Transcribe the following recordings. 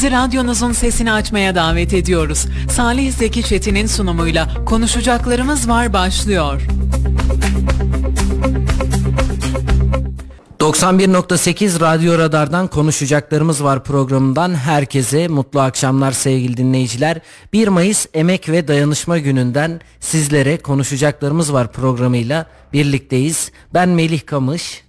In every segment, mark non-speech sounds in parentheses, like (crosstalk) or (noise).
Sizi radyonuzun sesini açmaya davet ediyoruz. Salih Zeki Çetin'in sunumuyla konuşacaklarımız var başlıyor. 91.8 Radyo Radar'dan konuşacaklarımız var programından herkese mutlu akşamlar sevgili dinleyiciler. 1 Mayıs Emek ve Dayanışma Günü'nden sizlere konuşacaklarımız var programıyla birlikteyiz. Ben Melih Kamış.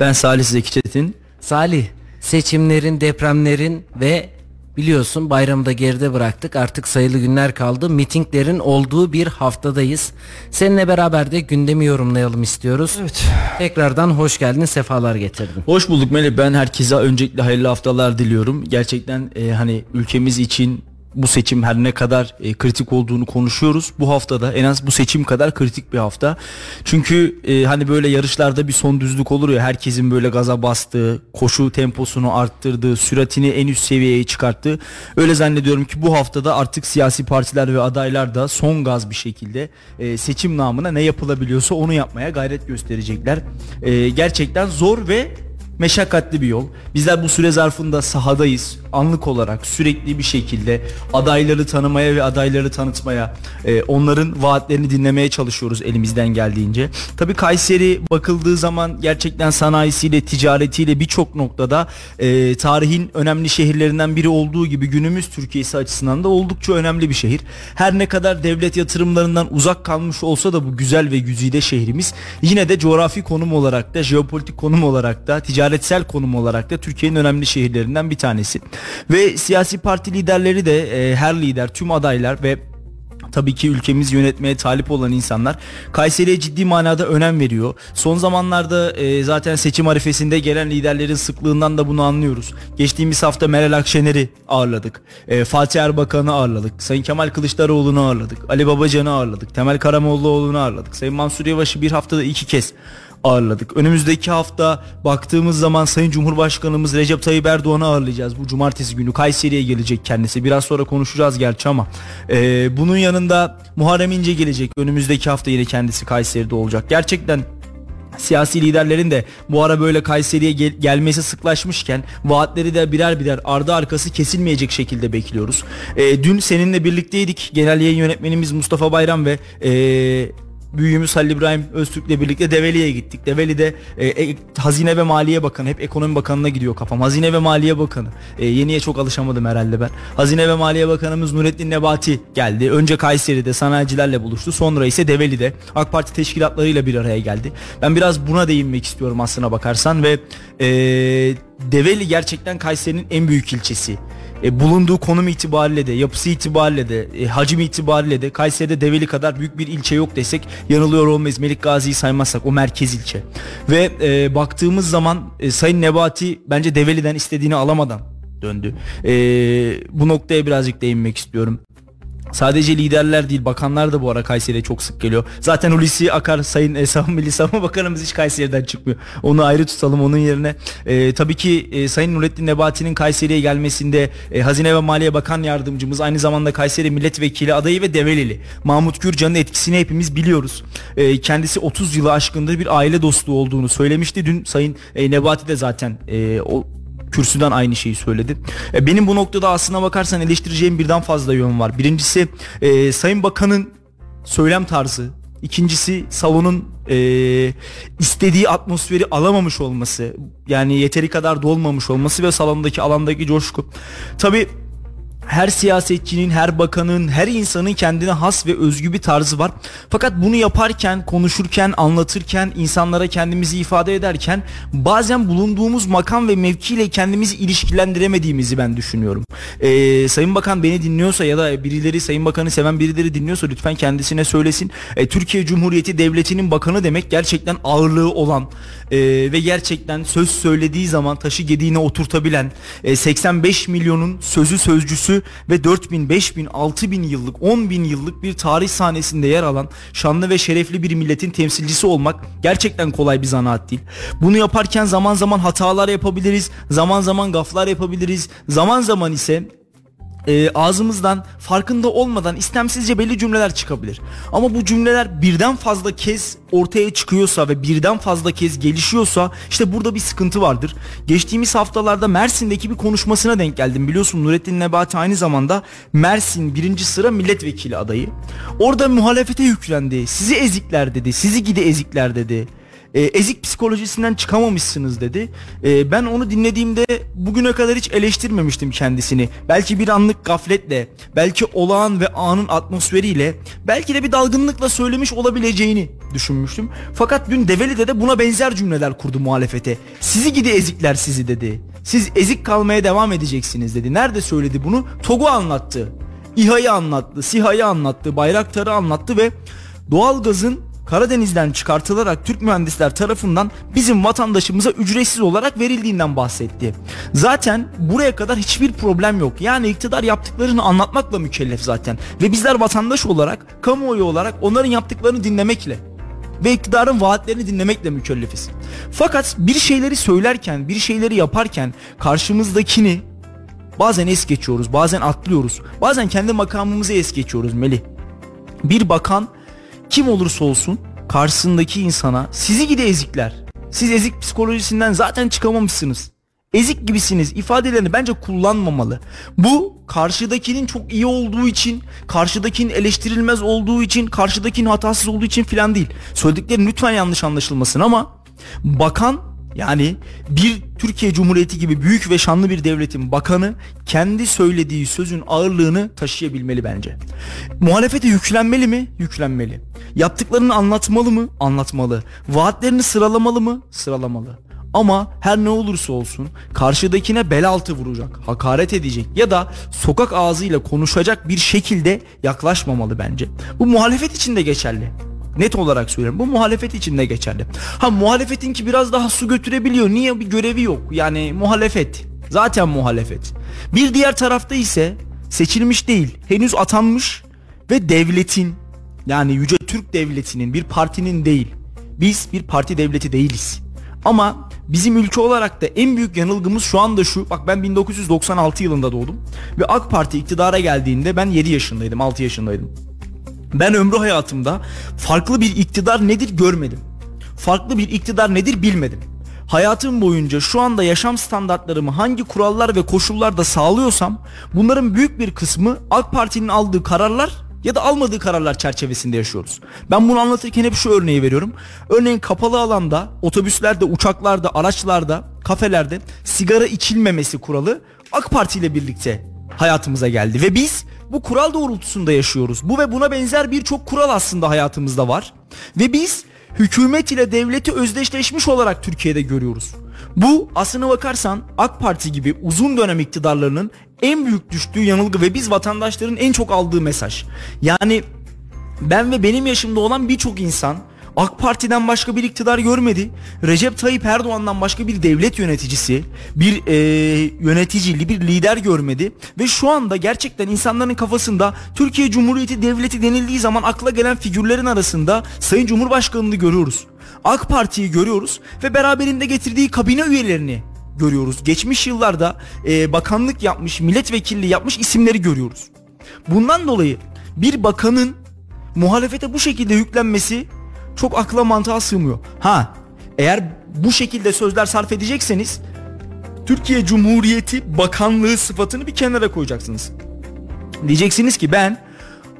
Ben Salih Zeki Çetin. Salih, seçimlerin, depremlerin ve biliyorsun bayramı da geride bıraktık. Artık sayılı günler kaldı. Mitinglerin olduğu bir haftadayız. Seninle beraber de gündemi yorumlayalım istiyoruz. Evet. Tekrardan hoş geldin, sefalar getirdin. Hoş bulduk Melih. Ben herkese öncelikle hayırlı haftalar diliyorum. Gerçekten e, hani ülkemiz için bu seçim her ne kadar e, kritik olduğunu konuşuyoruz. Bu haftada en az bu seçim kadar kritik bir hafta. Çünkü e, hani böyle yarışlarda bir son düzlük olur ya herkesin böyle gaza bastığı, koşu temposunu arttırdığı, süratini en üst seviyeye çıkarttığı. Öyle zannediyorum ki bu haftada artık siyasi partiler ve adaylar da son gaz bir şekilde e, seçim namına ne yapılabiliyorsa onu yapmaya gayret gösterecekler. E, gerçekten zor ve meşakkatli bir yol. Bizler bu süre zarfında sahadayız. Anlık olarak sürekli bir şekilde adayları tanımaya ve adayları tanıtmaya, e, onların vaatlerini dinlemeye çalışıyoruz elimizden geldiğince. Tabi Kayseri bakıldığı zaman gerçekten sanayisiyle, ticaretiyle birçok noktada e, tarihin önemli şehirlerinden biri olduğu gibi günümüz Türkiye'si açısından da oldukça önemli bir şehir. Her ne kadar devlet yatırımlarından uzak kalmış olsa da bu güzel ve güzide şehrimiz yine de coğrafi konum olarak da, jeopolitik konum olarak da, ticaret ticaretsel konum olarak da Türkiye'nin önemli şehirlerinden bir tanesi. Ve siyasi parti liderleri de e, her lider, tüm adaylar ve tabii ki ülkemiz yönetmeye talip olan insanlar Kayseri'ye ciddi manada önem veriyor. Son zamanlarda e, zaten seçim arifesinde gelen liderlerin sıklığından da bunu anlıyoruz. Geçtiğimiz hafta Meral Akşener'i ağırladık. E, Fatih Erbakan'ı ağırladık. Sayın Kemal Kılıçdaroğlu'nu ağırladık. Ali Babacan'ı ağırladık. Temel Karamollaoğlu'nu ağırladık. Sayın Mansur Yavaş'ı bir haftada iki kez ağırladık. Önümüzdeki hafta baktığımız zaman Sayın Cumhurbaşkanımız Recep Tayyip Erdoğan'ı ağırlayacağız. Bu cumartesi günü Kayseri'ye gelecek kendisi. Biraz sonra konuşacağız gerçi ama. Ee, bunun yanında Muharrem İnce gelecek. Önümüzdeki hafta yine kendisi Kayseri'de olacak. Gerçekten siyasi liderlerin de bu ara böyle Kayseri'ye gel- gelmesi sıklaşmışken vaatleri de birer birer ardı arkası kesilmeyecek şekilde bekliyoruz. Ee, dün seninle birlikteydik. Genel yayın yönetmenimiz Mustafa Bayram ve ee, büyüğümüz Halil İbrahim Öztürk'le birlikte Develi'ye gittik. Develi'de e, e, Hazine ve Maliye Bakanı, hep Ekonomi Bakanı'na gidiyor kafam. Hazine ve Maliye Bakanı. E, yeniye çok alışamadım herhalde ben. Hazine ve Maliye Bakanımız Nurettin Nebati geldi. Önce Kayseri'de sanayicilerle buluştu. Sonra ise Develi'de AK Parti teşkilatlarıyla bir araya geldi. Ben biraz buna değinmek istiyorum aslına bakarsan ve e, Develi gerçekten Kayseri'nin en büyük ilçesi e, bulunduğu konum itibariyle de yapısı itibariyle de e, hacim itibariyle de Kayseri'de Develi kadar büyük bir ilçe yok desek yanılıyor olmayız. Melik Gazi'yi saymazsak o merkez ilçe. Ve e, baktığımız zaman e, Sayın Nebati bence Develi'den istediğini alamadan döndü. E, bu noktaya birazcık değinmek istiyorum. Sadece liderler değil bakanlar da bu ara Kayseri'ye çok sık geliyor. Zaten Hulusi Akar Sayın e, Savunma (laughs) Milli Savunma Bakanımız hiç Kayseri'den çıkmıyor. Onu ayrı tutalım onun yerine. E, tabii ki e, Sayın Nurettin Nebati'nin Kayseri'ye gelmesinde e, Hazine ve Maliye Bakan Yardımcımız aynı zamanda Kayseri Milletvekili adayı ve Develili. Mahmut Gürcan'ın etkisini hepimiz biliyoruz. E, kendisi 30 yılı aşkındır bir aile dostu olduğunu söylemişti. Dün Sayın e, Nebati de zaten e, o kürsüden aynı şeyi söyledi. E, benim bu noktada aslına bakarsan eleştireceğim birden fazla yön var. Birincisi e, Sayın Bakan'ın söylem tarzı. İkincisi salonun e, istediği atmosferi alamamış olması. Yani yeteri kadar dolmamış olması ve salondaki alandaki coşku. Tabi her siyasetçinin, her bakanın, her insanın kendine has ve özgü bir tarzı var. Fakat bunu yaparken, konuşurken, anlatırken, insanlara kendimizi ifade ederken bazen bulunduğumuz makam ve mevkiyle kendimizi ilişkilendiremediğimizi ben düşünüyorum. Ee, Sayın Bakan beni dinliyorsa ya da birileri Sayın Bakan'ı seven birileri dinliyorsa lütfen kendisine söylesin. Ee, Türkiye Cumhuriyeti Devleti'nin bakanı demek gerçekten ağırlığı olan e, ve gerçekten söz söylediği zaman taşı gediğine oturtabilen e, 85 milyonun sözü sözcüsü ve 4000, 5000, 6000 yıllık, 10 bin yıllık bir tarih sahnesinde yer alan şanlı ve şerefli bir milletin temsilcisi olmak gerçekten kolay bir zanaat değil. Bunu yaparken zaman zaman hatalar yapabiliriz, zaman zaman gaflar yapabiliriz, zaman zaman ise e, ağzımızdan farkında olmadan istemsizce belli cümleler çıkabilir. Ama bu cümleler birden fazla kez ortaya çıkıyorsa ve birden fazla kez gelişiyorsa işte burada bir sıkıntı vardır. Geçtiğimiz haftalarda Mersin'deki bir konuşmasına denk geldim. Biliyorsun Nurettin Nebati aynı zamanda Mersin birinci sıra milletvekili adayı. Orada muhalefete yüklendi. Sizi ezikler dedi. Sizi gidi ezikler dedi e, ezik psikolojisinden çıkamamışsınız dedi. E, ben onu dinlediğimde bugüne kadar hiç eleştirmemiştim kendisini. Belki bir anlık gafletle, belki olağan ve anın atmosferiyle, belki de bir dalgınlıkla söylemiş olabileceğini düşünmüştüm. Fakat dün Develi'de de buna benzer cümleler kurdu muhalefete. Sizi gidi ezikler sizi dedi. Siz ezik kalmaya devam edeceksiniz dedi. Nerede söyledi bunu? TOG'u anlattı. İHA'yı anlattı, SİHA'yı anlattı, Bayraktar'ı anlattı ve doğalgazın Karadeniz'den çıkartılarak Türk mühendisler tarafından bizim vatandaşımıza ücretsiz olarak verildiğinden bahsetti. Zaten buraya kadar hiçbir problem yok. Yani iktidar yaptıklarını anlatmakla mükellef zaten. Ve bizler vatandaş olarak, kamuoyu olarak onların yaptıklarını dinlemekle ve iktidarın vaatlerini dinlemekle mükellefiz. Fakat bir şeyleri söylerken, bir şeyleri yaparken karşımızdakini bazen es geçiyoruz, bazen atlıyoruz. Bazen kendi makamımızı es geçiyoruz Melih. Bir bakan kim olursa olsun karşısındaki insana sizi gide ezikler. Siz ezik psikolojisinden zaten çıkamamışsınız. Ezik gibisiniz ifadelerini bence kullanmamalı. Bu karşıdakinin çok iyi olduğu için, karşıdakinin eleştirilmez olduğu için, karşıdakinin hatasız olduğu için filan değil. Söylediklerim lütfen yanlış anlaşılmasın ama bakan yani bir Türkiye Cumhuriyeti gibi büyük ve şanlı bir devletin bakanı kendi söylediği sözün ağırlığını taşıyabilmeli bence. Muhalefete yüklenmeli mi? Yüklenmeli. Yaptıklarını anlatmalı mı? Anlatmalı. Vaatlerini sıralamalı mı? Sıralamalı. Ama her ne olursa olsun karşıdakine bel altı vuracak, hakaret edecek ya da sokak ağzıyla konuşacak bir şekilde yaklaşmamalı bence. Bu muhalefet için de geçerli. Net olarak söylüyorum. Bu muhalefet için de geçerli. Ha muhalefetin ki biraz daha su götürebiliyor. Niye bir görevi yok? Yani muhalefet. Zaten muhalefet. Bir diğer tarafta ise seçilmiş değil, henüz atanmış ve devletin yani Yüce Türk Devleti'nin bir partinin değil. Biz bir parti devleti değiliz. Ama bizim ülke olarak da en büyük yanılgımız şu anda şu. Bak ben 1996 yılında doğdum ve AK Parti iktidara geldiğinde ben 7 yaşındaydım, 6 yaşındaydım. Ben ömrü hayatımda farklı bir iktidar nedir görmedim. Farklı bir iktidar nedir bilmedim. Hayatım boyunca şu anda yaşam standartlarımı hangi kurallar ve koşullarda sağlıyorsam bunların büyük bir kısmı AK Parti'nin aldığı kararlar ya da almadığı kararlar çerçevesinde yaşıyoruz. Ben bunu anlatırken hep şu örneği veriyorum. Örneğin kapalı alanda, otobüslerde, uçaklarda, araçlarda, kafelerde sigara içilmemesi kuralı AK Parti ile birlikte hayatımıza geldi ve biz bu kural doğrultusunda yaşıyoruz. Bu ve buna benzer birçok kural aslında hayatımızda var. Ve biz hükümet ile devleti özdeşleşmiş olarak Türkiye'de görüyoruz. Bu aslına bakarsan AK Parti gibi uzun dönem iktidarlarının en büyük düştüğü yanılgı ve biz vatandaşların en çok aldığı mesaj. Yani ben ve benim yaşımda olan birçok insan AK Parti'den başka bir iktidar görmedi. Recep Tayyip Erdoğan'dan başka bir devlet yöneticisi, bir e, yönetici, bir lider görmedi. Ve şu anda gerçekten insanların kafasında Türkiye Cumhuriyeti Devleti denildiği zaman akla gelen figürlerin arasında Sayın Cumhurbaşkanı'nı görüyoruz. AK Parti'yi görüyoruz ve beraberinde getirdiği kabine üyelerini görüyoruz. Geçmiş yıllarda e, bakanlık yapmış, milletvekilliği yapmış isimleri görüyoruz. Bundan dolayı bir bakanın muhalefete bu şekilde yüklenmesi çok akla mantığa sığmıyor. Ha eğer bu şekilde sözler sarf edecekseniz Türkiye Cumhuriyeti Bakanlığı sıfatını bir kenara koyacaksınız. Diyeceksiniz ki ben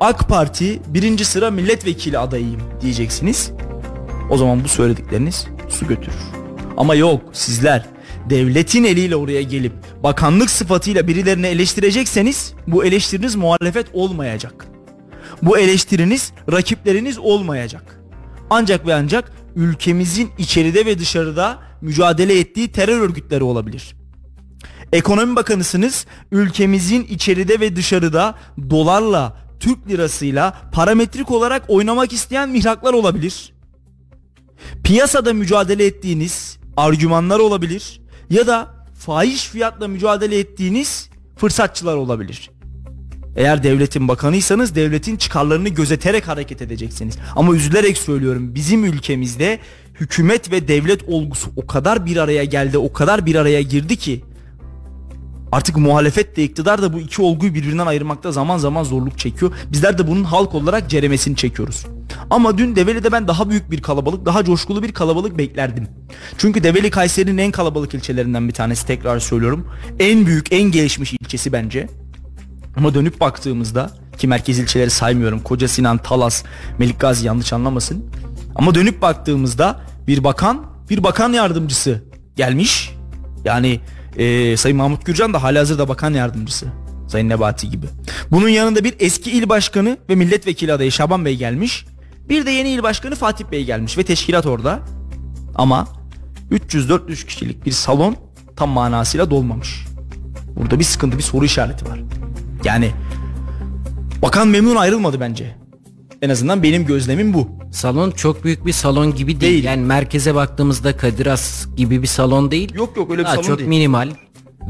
AK Parti birinci sıra milletvekili adayıyım diyeceksiniz. O zaman bu söyledikleriniz su götürür. Ama yok sizler devletin eliyle oraya gelip bakanlık sıfatıyla birilerini eleştirecekseniz bu eleştiriniz muhalefet olmayacak. Bu eleştiriniz rakipleriniz olmayacak ancak ve ancak ülkemizin içeride ve dışarıda mücadele ettiği terör örgütleri olabilir. Ekonomi Bakanısınız ülkemizin içeride ve dışarıda dolarla, Türk lirasıyla parametrik olarak oynamak isteyen mihraklar olabilir. Piyasada mücadele ettiğiniz argümanlar olabilir ya da fahiş fiyatla mücadele ettiğiniz fırsatçılar olabilir. Eğer devletin bakanıysanız devletin çıkarlarını gözeterek hareket edeceksiniz. Ama üzülerek söylüyorum bizim ülkemizde hükümet ve devlet olgusu o kadar bir araya geldi, o kadar bir araya girdi ki Artık muhalefet de iktidar da bu iki olguyu birbirinden ayırmakta zaman zaman zorluk çekiyor. Bizler de bunun halk olarak ceremesini çekiyoruz. Ama dün Develi'de ben daha büyük bir kalabalık, daha coşkulu bir kalabalık beklerdim. Çünkü Develi Kayseri'nin en kalabalık ilçelerinden bir tanesi tekrar söylüyorum. En büyük, en gelişmiş ilçesi bence. Ama dönüp baktığımızda ki merkez ilçeleri saymıyorum. Koca Sinan, Talas, Melikgazi yanlış anlamasın. Ama dönüp baktığımızda bir bakan, bir bakan yardımcısı gelmiş. Yani e, Sayın Mahmut Gürcan da halihazırda bakan yardımcısı. Sayın Nebati gibi. Bunun yanında bir eski il başkanı ve milletvekili adayı Şaban Bey gelmiş. Bir de yeni il başkanı Fatih Bey gelmiş ve teşkilat orada. Ama 300-400 kişilik bir salon tam manasıyla dolmamış. Burada bir sıkıntı, bir soru işareti var. Yani bakan memnun ayrılmadı bence. En azından benim gözlemim bu. Salon çok büyük bir salon gibi değil. Değil. Yani merkeze baktığımızda Kadir Has gibi bir salon değil. Yok yok öyle bir Daha salon çok değil. minimal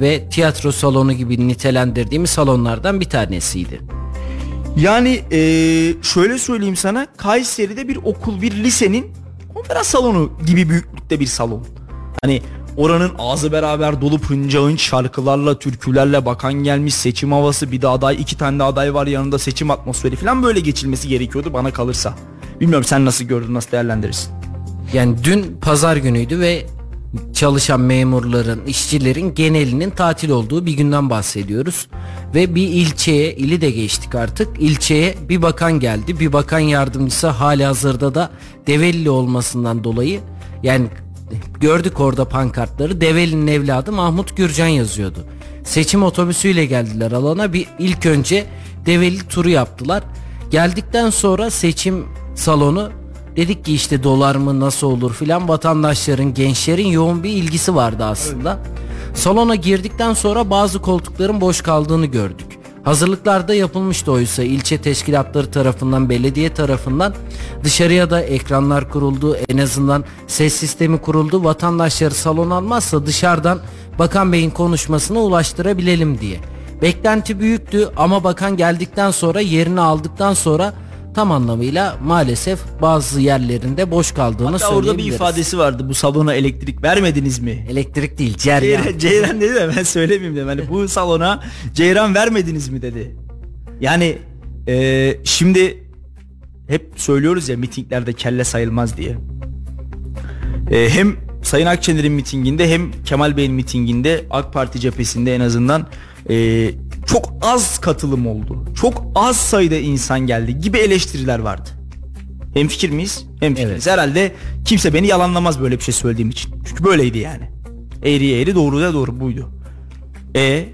ve tiyatro salonu gibi nitelendirdiğimiz salonlardan bir tanesiydi. Yani eee, şöyle söyleyeyim sana Kayseri'de bir okul bir lisenin konferans salonu gibi büyüklükte bir salon. Hani oranın ağzı beraber dolup hınca şarkılarla türkülerle bakan gelmiş seçim havası bir de aday iki tane de aday var yanında seçim atmosferi falan böyle geçilmesi gerekiyordu bana kalırsa. Bilmiyorum sen nasıl gördün nasıl değerlendirirsin? Yani dün pazar günüydü ve çalışan memurların, işçilerin genelinin tatil olduğu bir günden bahsediyoruz. Ve bir ilçeye, ili de geçtik artık. İlçeye bir bakan geldi. Bir bakan yardımcısı hali hazırda da Develi olmasından dolayı yani gördük orada pankartları. Develi'nin evladı Mahmut Gürcan yazıyordu. Seçim otobüsüyle geldiler alana. Bir ilk önce Develi turu yaptılar. Geldikten sonra seçim salonu Dedik ki işte dolar mı nasıl olur filan vatandaşların gençlerin yoğun bir ilgisi vardı aslında. Salona girdikten sonra bazı koltukların boş kaldığını gördük. Hazırlıklar da yapılmıştı oysa ilçe teşkilatları tarafından belediye tarafından dışarıya da ekranlar kuruldu en azından ses sistemi kuruldu vatandaşları salon almazsa dışarıdan Bakan Bey'in konuşmasını ulaştırabilelim diye. Beklenti büyüktü ama bakan geldikten sonra yerini aldıktan sonra tam anlamıyla maalesef bazı yerlerinde boş kaldığını Hatta orada bir ifadesi vardı bu salona elektrik vermediniz mi? Elektrik değil ceryan. Ceyran, Ceyran dedi de ben söylemeyeyim dedim. Hani bu salona Ceyran vermediniz mi dedi. Yani e, şimdi hep söylüyoruz ya mitinglerde kelle sayılmaz diye. E, hem Sayın Akşener'in mitinginde hem Kemal Bey'in mitinginde AK Parti cephesinde en azından e, çok az katılım oldu. Çok az sayıda insan geldi gibi eleştiriler vardı. Hem fikir miyiz? Hem fikiriz. Herhalde kimse beni yalanlamaz böyle bir şey söylediğim için. Çünkü böyleydi yani. Eğri eğri doğru da doğru buydu. E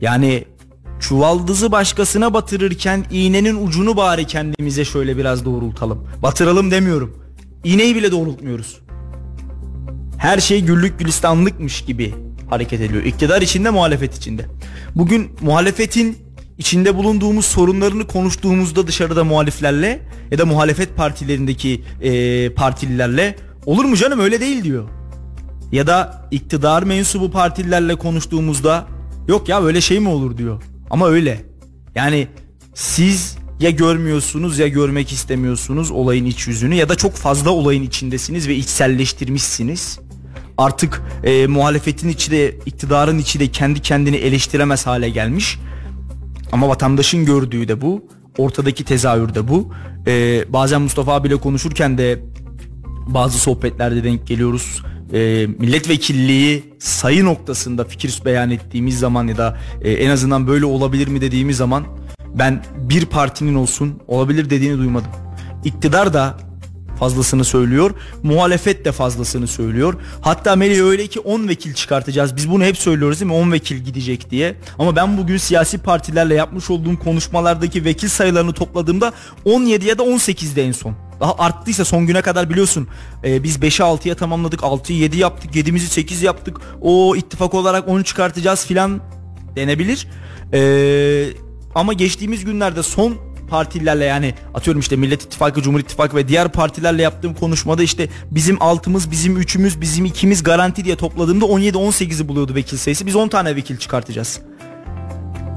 yani çuvaldızı başkasına batırırken iğnenin ucunu bari kendimize şöyle biraz doğrultalım. Batıralım demiyorum. İğneyi bile doğrultmuyoruz. Her şey güllük gülistanlıkmış gibi hareket ediyor. İktidar içinde muhalefet içinde. Bugün muhalefetin içinde bulunduğumuz sorunlarını konuştuğumuzda dışarıda muhaliflerle ya da muhalefet partilerindeki eee, partililerle olur mu canım öyle değil diyor. Ya da iktidar mensubu partililerle konuştuğumuzda yok ya öyle şey mi olur diyor. Ama öyle. Yani siz ya görmüyorsunuz ya görmek istemiyorsunuz olayın iç yüzünü ya da çok fazla olayın içindesiniz ve içselleştirmişsiniz. Artık e, muhalefetin içi de iktidarın içi de kendi kendini eleştiremez hale gelmiş. Ama vatandaşın gördüğü de bu. Ortadaki tezahür de bu. Ee, bazen Mustafa abiyle konuşurken de bazı sohbetlerde denk geliyoruz. Ee, milletvekilliği sayı noktasında fikir beyan ettiğimiz zaman ya da e, en azından böyle olabilir mi dediğimiz zaman ben bir partinin olsun olabilir dediğini duymadım. İktidar da fazlasını söylüyor. Muhalefet de fazlasını söylüyor. Hatta Melih öyle ki 10 vekil çıkartacağız. Biz bunu hep söylüyoruz değil mi? 10 vekil gidecek diye. Ama ben bugün siyasi partilerle yapmış olduğum konuşmalardaki vekil sayılarını topladığımda 17 ya da 18'de en son. Daha arttıysa son güne kadar biliyorsun e, biz 5'i 6'ya tamamladık 6'yı 7 yaptık 7'mizi 8 yaptık o ittifak olarak 10 çıkartacağız filan denebilir. E, ama geçtiğimiz günlerde son partilerle yani atıyorum işte Millet İttifakı, Cumhur İttifakı ve diğer partilerle yaptığım konuşmada işte bizim altımız, bizim üçümüz, bizim ikimiz garanti diye topladığımda 17-18'i buluyordu vekil sayısı. Biz 10 tane vekil çıkartacağız.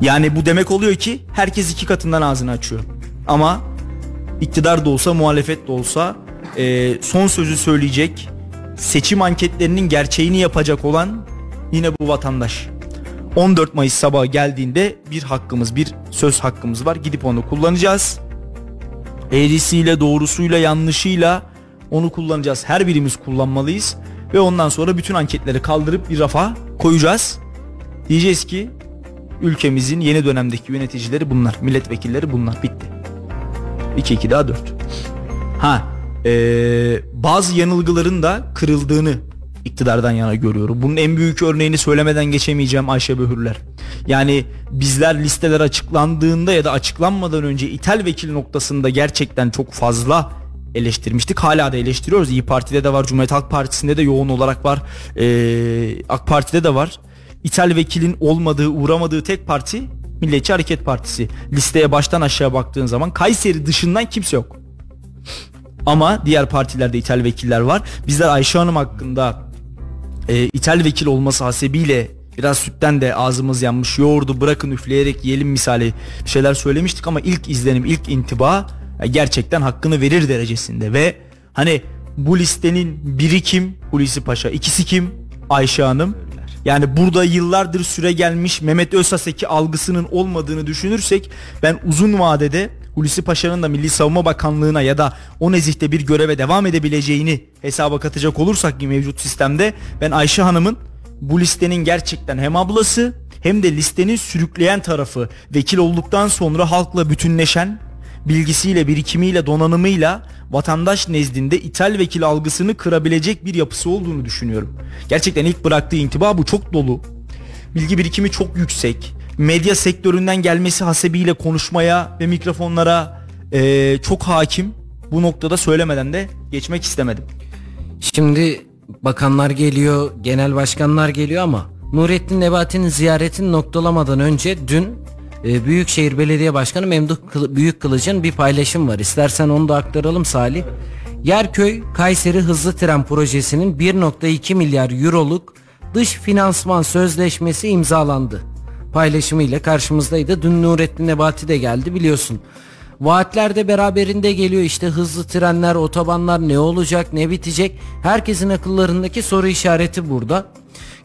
Yani bu demek oluyor ki herkes iki katından ağzını açıyor. Ama iktidar da olsa muhalefet de olsa e, son sözü söyleyecek seçim anketlerinin gerçeğini yapacak olan yine bu vatandaş. 14 Mayıs sabahı geldiğinde bir hakkımız, bir söz hakkımız var. Gidip onu kullanacağız. Eğrisiyle, doğrusuyla, yanlışıyla onu kullanacağız. Her birimiz kullanmalıyız. Ve ondan sonra bütün anketleri kaldırıp bir rafa koyacağız. Diyeceğiz ki ülkemizin yeni dönemdeki yöneticileri bunlar. Milletvekilleri bunlar. Bitti. 2 2 daha 4. Ha, ee, bazı yanılgıların da kırıldığını iktidardan yana görüyorum. Bunun en büyük örneğini söylemeden geçemeyeceğim Ayşe Böhürler. Yani bizler listeler açıklandığında ya da açıklanmadan önce ithal vekil noktasında gerçekten çok fazla eleştirmiştik. Hala da eleştiriyoruz. İyi Parti'de de var, Cumhuriyet Halk Partisi'nde de yoğun olarak var. Ee, AK Parti'de de var. İthal vekilin olmadığı, uğramadığı tek parti Milliyetçi Hareket Partisi. Listeye baştan aşağı baktığın zaman Kayseri dışından kimse yok. Ama diğer partilerde ithal vekiller var. Bizler Ayşe Hanım hakkında e, ithal vekil olması hasebiyle biraz sütten de ağzımız yanmış yoğurdu bırakın üfleyerek yiyelim misali şeyler söylemiştik ama ilk izlenim ilk intiba gerçekten hakkını verir derecesinde ve hani bu listenin biri kim? Hulusi Paşa ikisi kim? Ayşe Hanım. Yani burada yıllardır süre gelmiş Mehmet Özsaseki algısının olmadığını düşünürsek ben uzun vadede Hulusi Paşa'nın da Milli Savunma Bakanlığı'na ya da o nezihte bir göreve devam edebileceğini hesaba katacak olursak ki mevcut sistemde ben Ayşe Hanım'ın bu listenin gerçekten hem ablası hem de listenin sürükleyen tarafı vekil olduktan sonra halkla bütünleşen bilgisiyle, birikimiyle, donanımıyla vatandaş nezdinde ithal vekil algısını kırabilecek bir yapısı olduğunu düşünüyorum. Gerçekten ilk bıraktığı intiba bu çok dolu. Bilgi birikimi çok yüksek. Medya sektöründen gelmesi hasebiyle konuşmaya ve mikrofonlara eee, çok hakim. Bu noktada söylemeden de geçmek istemedim. Şimdi bakanlar geliyor, genel başkanlar geliyor ama Nurettin Nebati'nin ziyaretini noktalamadan önce dün e, Büyükşehir Belediye Başkanı Memduh Kılı- Büyük Kılıç'ın bir paylaşım var. İstersen onu da aktaralım Salih. Yerköy Kayseri Hızlı Tren Projesi'nin 1.2 milyar euroluk dış finansman sözleşmesi imzalandı. Paylaşımıyla karşımızdaydı. Dün Nurettin Nebati de geldi biliyorsun. Vaatler de beraberinde geliyor işte hızlı trenler, otobanlar ne olacak, ne bitecek? Herkesin akıllarındaki soru işareti burada.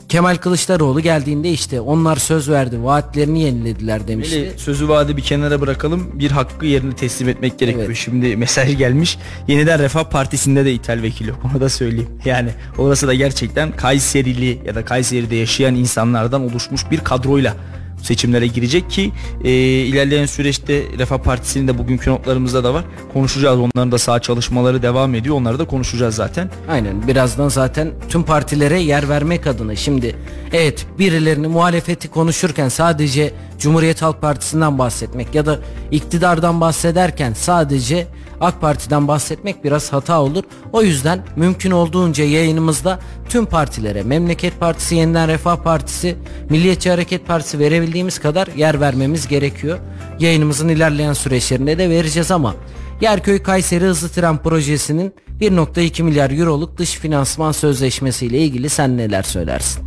Kemal Kılıçdaroğlu geldiğinde işte onlar söz verdi, vaatlerini yenilediler demişti. Meli, sözü vaadi bir kenara bırakalım. Bir hakkı yerine teslim etmek gerekiyor. Evet. Şimdi mesaj gelmiş. Yeniden Refah Partisi'nde de ithal vekil yok. (laughs) Onu da söyleyeyim. Yani orası da gerçekten Kayserili ya da Kayseri'de yaşayan insanlardan oluşmuş bir kadroyla seçimlere girecek ki e, ilerleyen süreçte Refah Partisi'nin de bugünkü notlarımızda da var. Konuşacağız. Onların da sağ çalışmaları devam ediyor. Onları da konuşacağız zaten. Aynen birazdan zaten tüm partilere yer vermek adına şimdi evet birilerini muhalefeti konuşurken sadece Cumhuriyet Halk Partisi'nden bahsetmek ya da iktidardan bahsederken sadece AK Parti'den bahsetmek biraz hata olur. O yüzden mümkün olduğunca yayınımızda tüm partilere Memleket Partisi, Yeniden Refah Partisi, Milliyetçi Hareket Partisi verebildiğimiz kadar yer vermemiz gerekiyor. Yayınımızın ilerleyen süreçlerinde de vereceğiz ama Yerköy Kayseri Hızlı Tren Projesi'nin 1.2 milyar euroluk dış finansman sözleşmesiyle ilgili sen neler söylersin?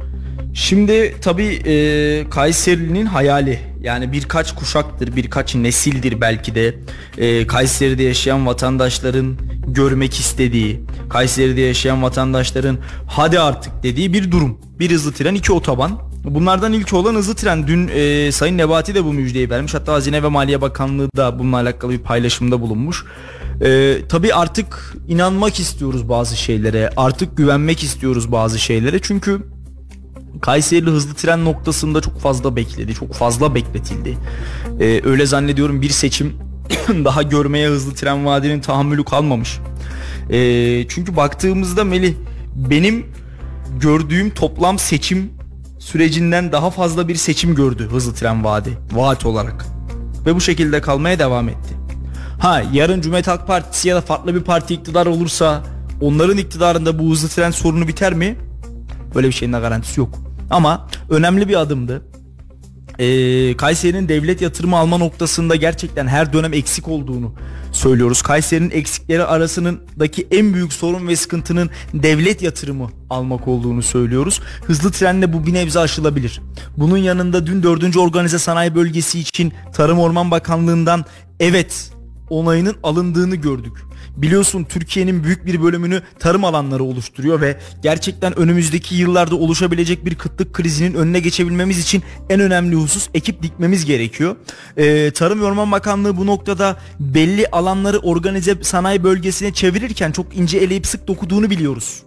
Şimdi tabii e, Kayseri'nin hayali yani birkaç kuşaktır, birkaç nesildir belki de e, Kayseri'de yaşayan vatandaşların görmek istediği, Kayseri'de yaşayan vatandaşların hadi artık dediği bir durum. Bir hızlı tren, iki otoban. Bunlardan ilki olan hızlı tren. Dün e, Sayın Nebati de bu müjdeyi vermiş. Hatta Hazine ve Maliye Bakanlığı da bununla alakalı bir paylaşımda bulunmuş. E, tabii artık inanmak istiyoruz bazı şeylere. Artık güvenmek istiyoruz bazı şeylere. Çünkü Kayseri hızlı tren noktasında çok fazla bekledi. Çok fazla bekletildi. Ee, öyle zannediyorum bir seçim (coughs) daha görmeye hızlı tren vaadinin tahammülü kalmamış. Ee, çünkü baktığımızda Melih benim gördüğüm toplam seçim sürecinden daha fazla bir seçim gördü hızlı tren vaadi. Vaat olarak. Ve bu şekilde kalmaya devam etti. Ha yarın Cumhuriyet Halk Partisi ya da farklı bir parti iktidar olursa onların iktidarında bu hızlı tren sorunu biter mi? Böyle bir şeyin de garantisi yok. Ama önemli bir adımdı. Ee, Kayseri'nin devlet yatırımı alma noktasında gerçekten her dönem eksik olduğunu söylüyoruz. Kayseri'nin eksikleri arasındaki en büyük sorun ve sıkıntının devlet yatırımı almak olduğunu söylüyoruz. Hızlı trenle bu bir nebze aşılabilir. Bunun yanında dün 4. Organize Sanayi Bölgesi için Tarım Orman Bakanlığı'ndan evet onayının alındığını gördük. Biliyorsun Türkiye'nin büyük bir bölümünü tarım alanları oluşturuyor ve gerçekten önümüzdeki yıllarda oluşabilecek bir kıtlık krizinin önüne geçebilmemiz için en önemli husus ekip dikmemiz gerekiyor. Ee, Tarım ve Orman Bakanlığı bu noktada belli alanları organize sanayi bölgesine çevirirken çok ince eleyip sık dokuduğunu biliyoruz.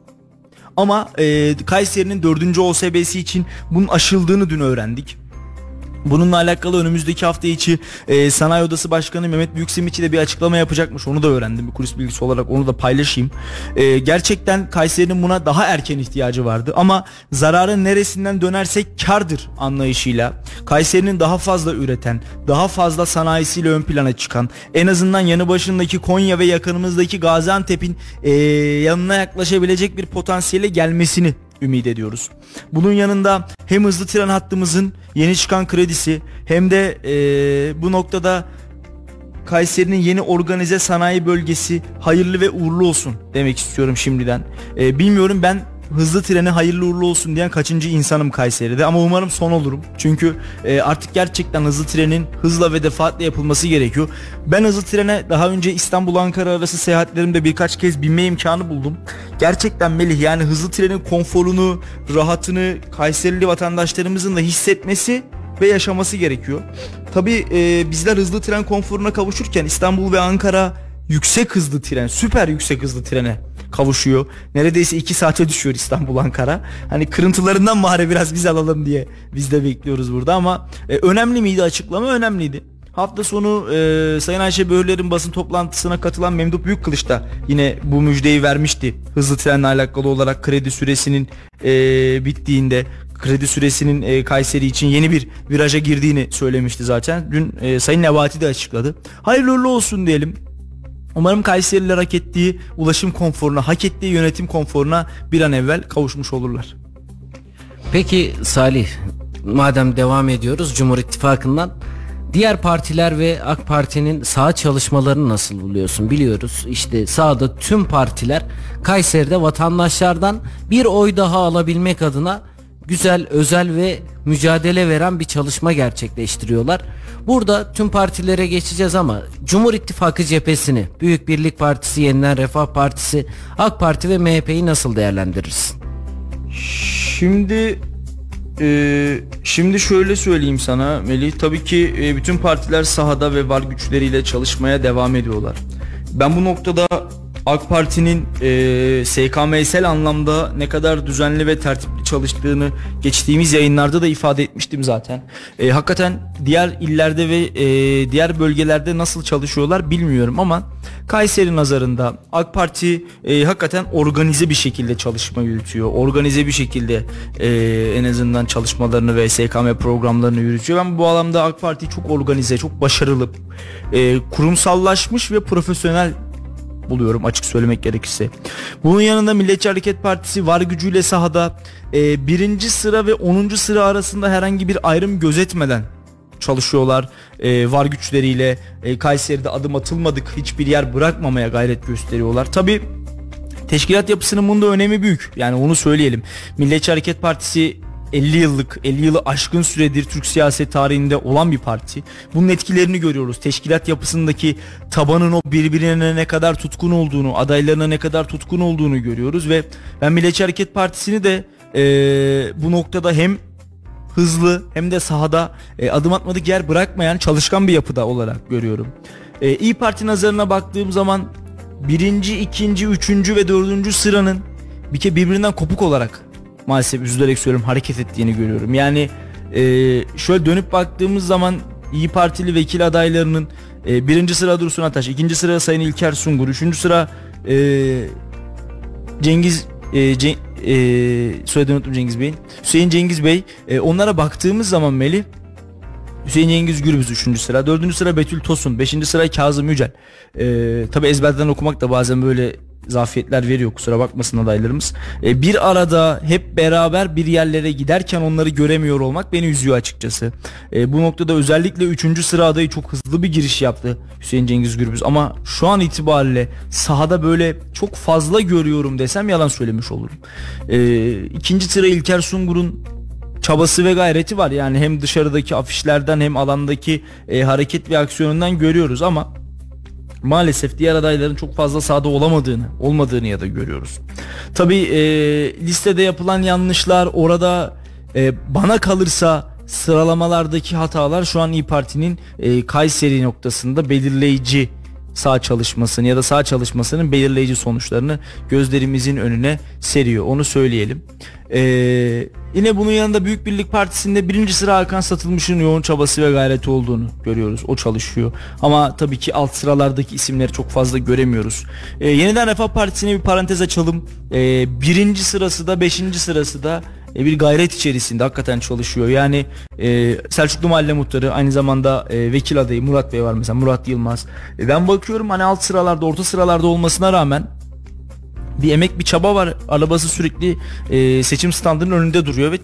Ama e, Kayseri'nin 4. OSB'si için bunun aşıldığını dün öğrendik. Bununla alakalı önümüzdeki hafta içi e, Sanayi Odası Başkanı Mehmet Büyüksemiçi de bir açıklama yapacakmış. Onu da öğrendim. Bir kulis bilgisi olarak onu da paylaşayım. E, gerçekten Kayseri'nin buna daha erken ihtiyacı vardı. Ama zararın neresinden dönersek kardır anlayışıyla Kayseri'nin daha fazla üreten, daha fazla sanayisiyle ön plana çıkan, en azından yanı başındaki Konya ve yakınımızdaki Gaziantep'in e, yanına yaklaşabilecek bir potansiyele gelmesini ümit ediyoruz. Bunun yanında hem hızlı tren hattımızın yeni çıkan kredisi hem de e, bu noktada Kayseri'nin yeni organize sanayi bölgesi hayırlı ve uğurlu olsun demek istiyorum şimdiden. E, bilmiyorum ben hızlı trene hayırlı uğurlu olsun diyen kaçıncı insanım Kayseri'de ama umarım son olurum. Çünkü e, artık gerçekten hızlı trenin hızla ve defaatle yapılması gerekiyor. Ben hızlı trene daha önce İstanbul Ankara arası seyahatlerimde birkaç kez binme imkanı buldum. Gerçekten Melih yani hızlı trenin konforunu, rahatını Kayserili vatandaşlarımızın da hissetmesi ve yaşaması gerekiyor. Tabi e, bizler hızlı tren konforuna kavuşurken İstanbul ve Ankara yüksek hızlı tren, süper yüksek hızlı trene kavuşuyor. Neredeyse 2 saate düşüyor İstanbul Ankara. Hani kırıntılarından bari biraz biz alalım diye biz de bekliyoruz burada ama e, önemli miydi açıklama? Önemliydi. Hafta sonu e, Sayın Ayşe Böğürler'in basın toplantısına katılan Memduh Büyükkılıç da yine bu müjdeyi vermişti. Hızlı trenle alakalı olarak kredi süresinin e, bittiğinde kredi süresinin e, Kayseri için yeni bir viraja girdiğini söylemişti zaten. Dün e, Sayın Nebati de açıkladı. Hayırlı olsun diyelim. Umarım Kayseriler hak ettiği ulaşım konforuna, hak ettiği yönetim konforuna bir an evvel kavuşmuş olurlar. Peki Salih, madem devam ediyoruz Cumhur İttifakı'ndan Diğer partiler ve AK Parti'nin sağ çalışmalarını nasıl buluyorsun? Biliyoruz işte sağda tüm partiler Kayseri'de vatandaşlardan bir oy daha alabilmek adına güzel, özel ve mücadele veren bir çalışma gerçekleştiriyorlar. Burada tüm partilere geçeceğiz ama Cumhur İttifakı cephesini, Büyük Birlik Partisi, Yeniden Refah Partisi, AK Parti ve MHP'yi nasıl değerlendirirsin? Şimdi ee, şimdi şöyle söyleyeyim sana Melih. Tabii ki e, bütün partiler sahada ve var güçleriyle çalışmaya devam ediyorlar. Ben bu noktada AK Parti'nin e, SKM'sel anlamda ne kadar düzenli ve tertipli çalıştığını geçtiğimiz yayınlarda da ifade etmiştim zaten. E, hakikaten diğer illerde ve e, diğer bölgelerde nasıl çalışıyorlar bilmiyorum ama Kayseri nazarında AK Parti e, hakikaten organize bir şekilde çalışma yürütüyor. Organize bir şekilde e, en azından çalışmalarını ve SKM programlarını yürütüyor. Ben bu alanda AK Parti çok organize, çok başarılı, e, kurumsallaşmış ve profesyonel buluyorum açık söylemek gerekirse. Bunun yanında Milliyetçi Hareket Partisi var gücüyle sahada e, birinci sıra ve onuncu sıra arasında herhangi bir ayrım gözetmeden çalışıyorlar. E, var güçleriyle e, Kayseri'de adım atılmadık hiçbir yer bırakmamaya gayret gösteriyorlar. Tabi teşkilat yapısının bunda önemi büyük. Yani onu söyleyelim. Milliyetçi Hareket Partisi 50 yıllık 50 yılı aşkın süredir Türk siyaset tarihinde olan bir parti. Bunun etkilerini görüyoruz. Teşkilat yapısındaki tabanın o birbirine ne kadar tutkun olduğunu, adaylarına ne kadar tutkun olduğunu görüyoruz ve ben Milliyetçi Hareket Partisi'ni de e, bu noktada hem hızlı hem de sahada e, adım atmadık yer bırakmayan çalışkan bir yapıda olarak görüyorum. E, İyi Parti nazarına baktığım zaman birinci, ikinci, üçüncü ve dördüncü sıranın bir kere birbirinden kopuk olarak maalesef üzülerek söylüyorum hareket ettiğini görüyorum. Yani e, şöyle dönüp baktığımız zaman İyi Partili vekil adaylarının e, birinci sıra Dursun Ataş, ikinci sıra Sayın İlker Sungur, üçüncü sıra e, Cengiz e, Ceng, e, soyadını unuttum Cengiz Bey'in. Hüseyin Cengiz Bey. E, onlara baktığımız zaman Meli Hüseyin Cengiz Gürbüz 3. sıra. 4. sıra Betül Tosun. 5. sıra Kazım Yücel. E, Tabi ezberden okumak da bazen böyle zafiyetler veriyor kusura bakmasın adaylarımız. E, bir arada hep beraber bir yerlere giderken onları göremiyor olmak beni üzüyor açıkçası. E, bu noktada özellikle 3. sıra adayı çok hızlı bir giriş yaptı Hüseyin Cengiz Gürbüz ama şu an itibariyle sahada böyle çok fazla görüyorum desem yalan söylemiş olurum. E, ikinci sıra İlker Sungur'un çabası ve gayreti var. Yani hem dışarıdaki afişlerden hem alandaki e, hareket ve aksiyonundan görüyoruz ama maalesef diğer adayların çok fazla sahada olamadığını, olmadığını ya da görüyoruz. Tabi e, listede yapılan yanlışlar orada e, bana kalırsa sıralamalardaki hatalar şu an İyi Parti'nin e, Kayseri noktasında belirleyici sağ çalışmasını ya da sağ çalışmasının belirleyici sonuçlarını gözlerimizin önüne seriyor. Onu söyleyelim. Ee, yine bunun yanında Büyük Birlik Partisi'nde birinci sıra Hakan Satılmış'ın yoğun çabası ve gayreti olduğunu görüyoruz. O çalışıyor. Ama tabii ki alt sıralardaki isimleri çok fazla göremiyoruz. Ee, yeniden Refah Partisi'ne bir parantez açalım. Ee, birinci sırası da beşinci sırası da e, bir gayret içerisinde hakikaten çalışıyor. Yani e, Selçuklu Mahalle Muhtarı aynı zamanda e, vekil adayı Murat Bey var mesela Murat Yılmaz. E, ben bakıyorum hani alt sıralarda orta sıralarda olmasına rağmen bir emek bir çaba var. Arabası sürekli e, seçim standının önünde duruyor ve